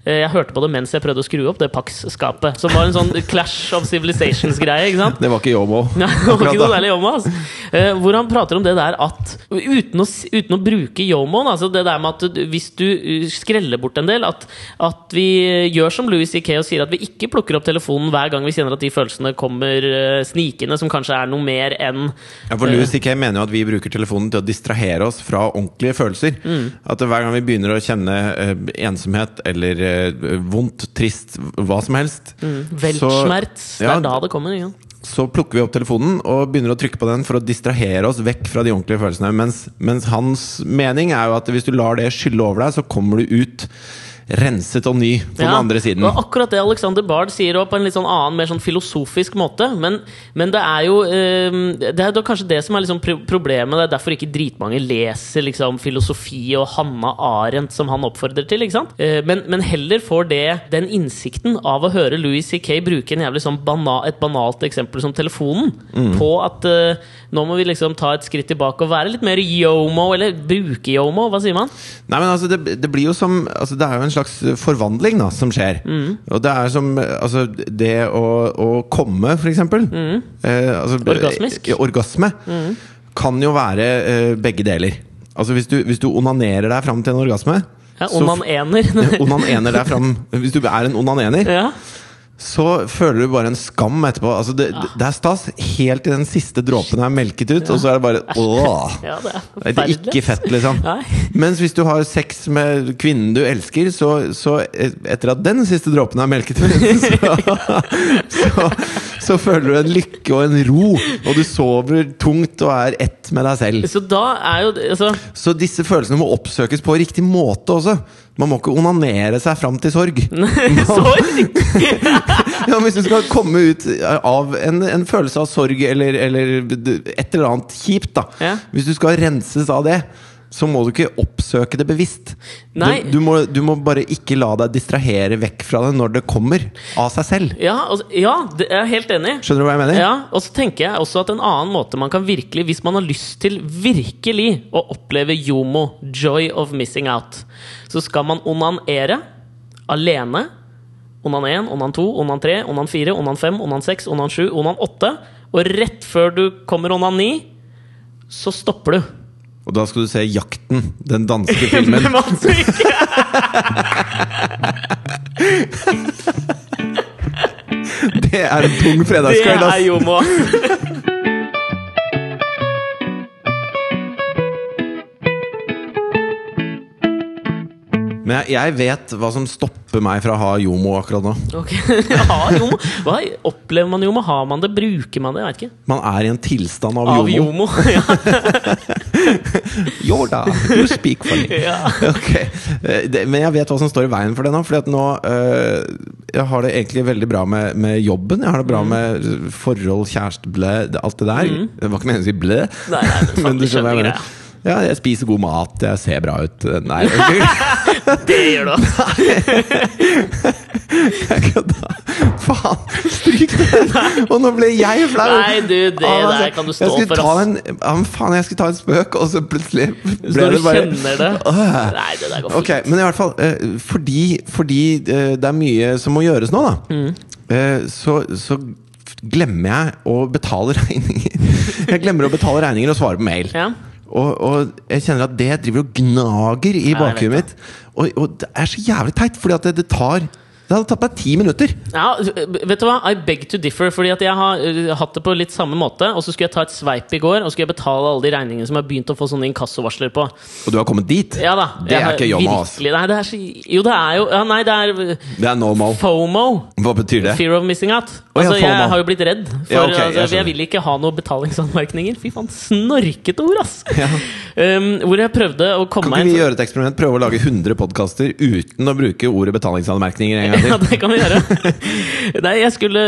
S1: Eh, jeg hørte på det mens jeg prøvde å skru opp det Pax-skapet. Som var en sånn Clash of Civilizations-greie.
S2: Det var ikke Yomo.
S1: Nei, det var ikke noe særlig yomo. Altså. Eh, hvor han prater om det der at Uten å, uten å bruke yomoen, altså det der med at hvis du uh, skreller bort en del At, at vi gjør som Louis C.K. og sier at vi ikke plukker opp telefonen hver gang vi kjenner at de følelsene kommer uh, snikende, som kanskje er noe mer enn
S2: Ja, for Louis C.K. mener jo at vi bruker telefonen til å distrahere oss fra ordentlige følelser.
S1: Mm.
S2: At hver gang vi begynner å kjenne eh, ensomhet eller eh, vondt, trist, hva som helst
S1: Veltsmert, Det
S2: ja,
S1: er da det kommer. Ja
S2: så plukker vi opp telefonen og begynner å trykke på den for å distrahere oss vekk fra de ordentlige følelsene. Mens, mens hans mening er jo at hvis du lar det skylle over deg, så kommer du ut renset og ny på den andre siden.
S1: Og akkurat det Alexander Bard sier også på en litt sånn annen, mer sånn filosofisk måte. Men, men det er jo eh, Det er kanskje det som er liksom problemet. Det er derfor ikke dritmange leser liksom filosofi og Hanna Arendt, som han oppfordrer til. ikke? Eh, men, men heller får det den innsikten av å høre Louis C.K. bruke en jævlig sånn bana et banalt eksempel som telefonen,
S2: Mm.
S1: på at eh, nå må vi liksom ta et skritt tilbake og være litt mer yomo, eller bruke yomo. Hva sier man?
S2: Nei, men altså, det, det blir jo som altså, Det er jo en slags forvandling da, som skjer.
S1: Mm.
S2: Og det er som altså, det å, å komme, for eksempel. Eh, altså,
S1: Orgasmisk. Orgasmisk. Mm.
S2: orgasme kan jo være eh, begge deler. Altså hvis du, hvis du onanerer deg fram til en orgasme
S1: Ja, Onanener.
S2: Onanener. Deg fram Hvis du er en onanener,
S1: ja.
S2: Så føler du bare en skam etterpå. Altså det,
S1: ja.
S2: det er stas helt til den siste dråpen er melket ut, og så er det bare åh.
S1: ja, det er
S2: Det er ikke fett, liksom. Mens hvis du har sex med kvinnen du elsker, så, så etter at den siste dråpen er melket ut, så, så, så føler du en lykke og en ro, og du sover tungt og er ett med deg selv.
S1: Så jo altså,
S2: Så disse følelsene må oppsøkes på riktig måte også. Man må ikke onanere seg fram til sorg.
S1: Sorg!
S2: Ja, hvis du skal komme ut av en, en følelse av sorg eller, eller et eller annet kjipt, da
S1: Ja.
S2: Hvis du skal renses av det, så må du ikke oppsøke det bevisst. Du, du, må, du må bare ikke la deg distrahere vekk fra det når det kommer av seg selv.
S1: Ja, altså, ja, det er jeg helt enig.
S2: Skjønner du hva jeg mener?
S1: Ja, Og så tenker jeg også at en annen måte man kan virkelig, hvis man har lyst til virkelig å oppleve jomo, joy of missing out, så skal man onanere alene. Onan 1, onan 2, onan 3, onan 4, onan 5, onan 6, onan 7, onan 8. Og rett før du kommer onan 9, så stopper du.
S2: Og da skal du se 'Jakten', den danske filmen.
S1: Wikke.
S2: Det er en tung fredagskveld.
S1: Det er
S2: jo
S1: jomo.
S2: Men jeg, jeg vet hva som stopper meg fra å ha jomo akkurat nå.
S1: Ok, ja, jomo. Hva opplever man jomo? Har man det? Bruker man det? Jeg vet ikke.
S2: Man er i en tilstand av,
S1: Av
S2: jomo.
S1: jomo. Ja.
S2: Yoda, you speak for me.
S1: Ja.
S2: Ok, Eh, det, Men jeg vet hva som står i veien for det nå. Fordi at nå øh, Jeg har det egentlig veldig bra med, med jobben. Jeg har det
S1: Mm.
S2: bra med forhold, kjæreste, blæ, alt det der. Det var ikke meningen å si blæ.
S1: Nei, nei, men
S2: Men du skjønner hva jeg mener. Ja, jeg spiser god mat, jeg ser bra ut. Nei,
S1: Det gjør du. også!
S2: jeg kødda. Faen! Stryk det! Og nå ble jeg flau!
S1: Nei, du, det
S2: Ah,
S1: der kan du stå for, ass.
S2: En, ja, men faen, jeg skulle ta en spøk, og så plutselig ble
S1: Når
S2: det
S1: du kjenner det.
S2: Åh.
S1: Nei, det der går fint.
S2: Ok, men i hvert fall eh, fordi, fordi eh, det er mye som må gjøres nå, da.
S1: Mm.
S2: eh, så, så glemmer jeg å betale regninger. Jeg glemmer å betale regninger og svare på mail.
S1: Ja.
S2: Og, og jeg kjenner at det driver og gnager i bakhuet mitt. Og, og det er så jævlig teit, fordi at det, det tar Det hadde tatt meg ti minutter.
S1: Ja, vet du hva? I beg to differ. Fordi at jeg har uh, hatt det på litt samme måte. Og så skulle jeg ta et sveip i går, og så skulle jeg betale alle de regningene som jeg har begynt å få sånne inkassovarsler på.
S2: Og du har kommet dit.
S1: Ja da.
S2: Det er
S1: jeg
S2: ikke ass.
S1: virkelig- Nei, det er så Jo, det er jo ja, Nei, det er uh,
S2: Det er normal.
S1: FOMO.
S2: Hva betyr det?
S1: Fear of missing out.
S2: Å, ja,
S1: Altså, jeg har jo blitt redd. For
S2: Ja, okay, jeg
S1: altså, jeg, vil ikke ha noen betalingsanmerkninger. Fy faen, snorkete ord, ass!
S2: Ja.
S1: Um, hvor jeg prøvde å komme meg Kan
S2: ikke vi gjøre et eksperiment? Prøve å lage 100 podkaster uten å bruke ordet betalingsanmerkninger en gang
S1: Ja, det kan vi gjøre. Nei, jeg skulle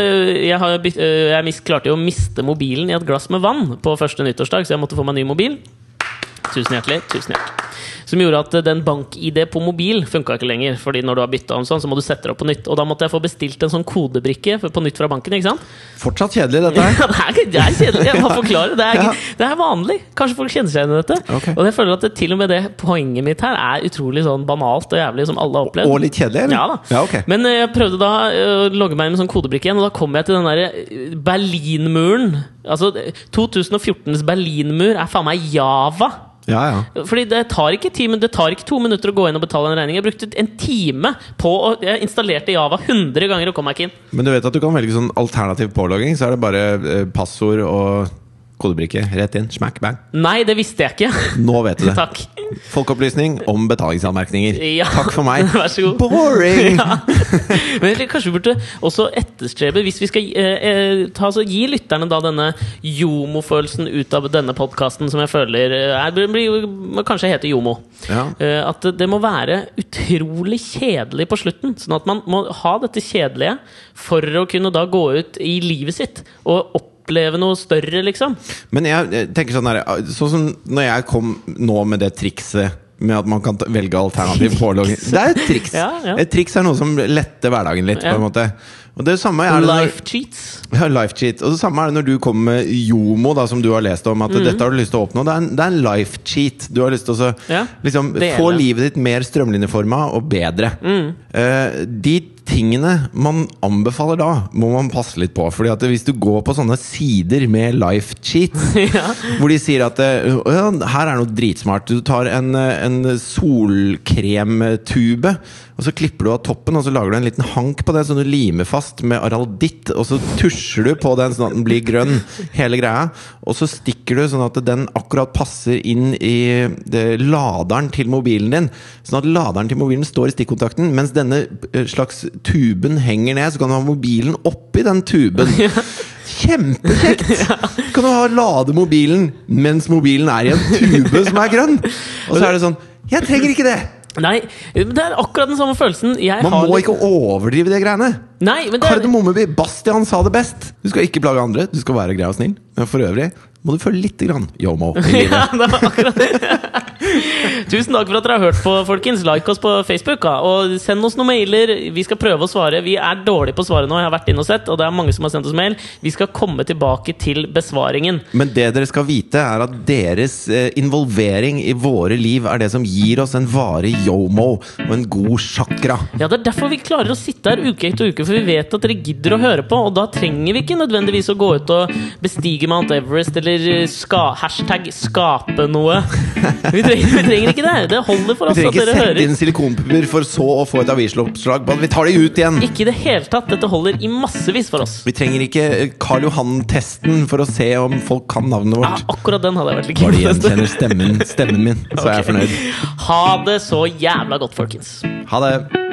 S1: Jeg, har, øh, jeg mis, klarte jo å miste mobilen i et glass med vann på første nyttårsdag, så jeg måtte få meg ny mobil. Tusen hjertelig. tusen hjertelig Som gjorde at øh, den bank-ID på mobil funka ikke lenger. Fordi når du har bytta om sånn, så må du sette det opp på nytt. Og da måtte jeg få bestilt en sånn kodebrikke på nytt fra banken. ikke sant?
S2: Fortsatt kjedelig, dette her.
S1: Ja, det, er, det er kjedelig. Jeg må forklare. Det er,
S2: Ja.
S1: det er vanlig. Kanskje folk kjenner seg igjen i dette.
S2: Okay.
S1: Og jeg føler at det, til og med det poenget mitt her er utrolig sånn banalt og jævlig, som alle har opplevd.
S2: Og litt kjedelig, eller?
S1: Ja da.
S2: Ja, okay.
S1: Men eh, jeg prøvde da eh, å logge meg inn med sånn kodebrikke igjen, og da kom jeg til den derre eh, Berlinmuren. Altså, 2014s Berlinmur er faen meg Java.
S2: Ja, ja.
S1: Fordi det tar ikke ti, det tar ikke to minutter å gå inn og betale en regning. Jeg brukte en time på å Jeg installerte Java 100 ganger og kom meg ikke inn.
S2: Men du vet at du kan velge sånn alternativ pålogging? Så er det bare eh, passord og Kodebrikke rett inn. Smack bang.
S1: Nei, det visste jeg ikke.
S2: Nå vet du det.
S1: Takk.
S2: Folkeopplysning om betalingsanmerkninger.
S1: Ja.
S2: Takk for meg.
S1: Vær så god.
S2: Boring!
S1: Ja. Men kanskje vi burde også etterstrebe, hvis vi skal eh, eh, ta, gi lytterne da denne jomo-følelsen ut av denne podkasten, som jeg føler eh, er, blir, kanskje heter jomo.
S2: Ja.
S1: Eh, at det må være utrolig kjedelig på slutten. Sånn at man må ha dette kjedelige for å kunne da gå ut i livet sitt og oppleve noe større, liksom.
S2: Men jeg jeg tenker sånn her Sånn som når jeg kom nå med det trikset med at man kan velge alternativ pålogging. Det er et triks!
S1: Ja, ja.
S2: Et triks er noe som letter hverdagen litt.
S1: Ja.
S2: på en måte Og det samme er det når-
S1: Life cheats.
S2: Ja, life cheat. Og det samme er det når du kommer med Jomo, da, som du har lest om. At
S1: Mhm.
S2: dette har du lyst til å oppnå. Det er en, det er en life cheat. Du har lyst til å liksom, få livet ditt mer strømlinjeforma og bedre.
S1: Mm.
S2: Uh, de tingene man anbefaler da, må man passe litt på. Fordi at hvis du går på sånne sider med life cheats,
S1: ja.
S2: hvor de sier at eh, ja, her er noe dritsmart. Du tar en, eh, en solkremtube, og så klipper du av toppen, og så lager du en liten hank på det, så du limer fast med aralditt, og så tusjer du på den sånn at den blir grønn, hele greia. Og så stikker du sånn at den akkurat passer inn i det, laderen til mobilen din. Sånn at laderen til mobilen står i stikkontakten, mens denne eh, slags tuben henger ned, så kan du ha mobilen oppi den tuben. Kjempekjekt! Kan du ha lade mobilen mens mobilen er i en tube som er grønn? Og så er det sånn Jeg trenger ikke det!
S1: Nei, det er akkurat den samme følelsen. Jeg
S2: Man
S1: har
S2: må
S1: litt-
S2: ikke overdrive de greiene.
S1: Nei, men det.
S2: Kardemommeby, Bastian sa det best! Du skal ikke plage andre, du skal være grei og snill. Men for øvrig må du følge litt grann yomo i livet.
S1: Ja, det var akkurat det. Tusen takk for at dere har hørt på, folkens. Like oss på Facebook. Ja. Og send oss noen mailer. Vi skal prøve å svare. Vi er dårlige på å svare nå, jeg har vært inne og sett. Og det er mange som har sendt oss mail. Vi skal komme tilbake til besvaringen.
S2: Men det dere skal vite, er at deres eh, involvering i våre liv er det som gir oss en varig yomo og en god chakra.
S1: Ja, Det er derfor vi klarer å sitte her uke etter uke, for vi vet at dere gidder å høre på. Og da trenger vi ikke nødvendigvis å gå ut og bestige Mount Everest eller ska, hashtag 'skape noe'. Vi trenger, vi trenger ikke det. Det holder for oss at dere hører.
S2: Vi trenger ikke sette inn silikonpupper for så å få et avisoppslag på at vi tar de ut igjen!
S1: Ikke i det hele tatt. Dette holder i massevis for oss.
S2: Vi trenger ikke eh, Karl Johan-testen for å se om folk kan navnet
S1: Ja,
S2: vårt.
S1: akkurat den hadde jeg vært litt
S2: Bare gjenkjenner stemmen, stemmen min, så er jeg fornøyd.
S1: Ha det så jævla godt, folkens.
S2: Ha det!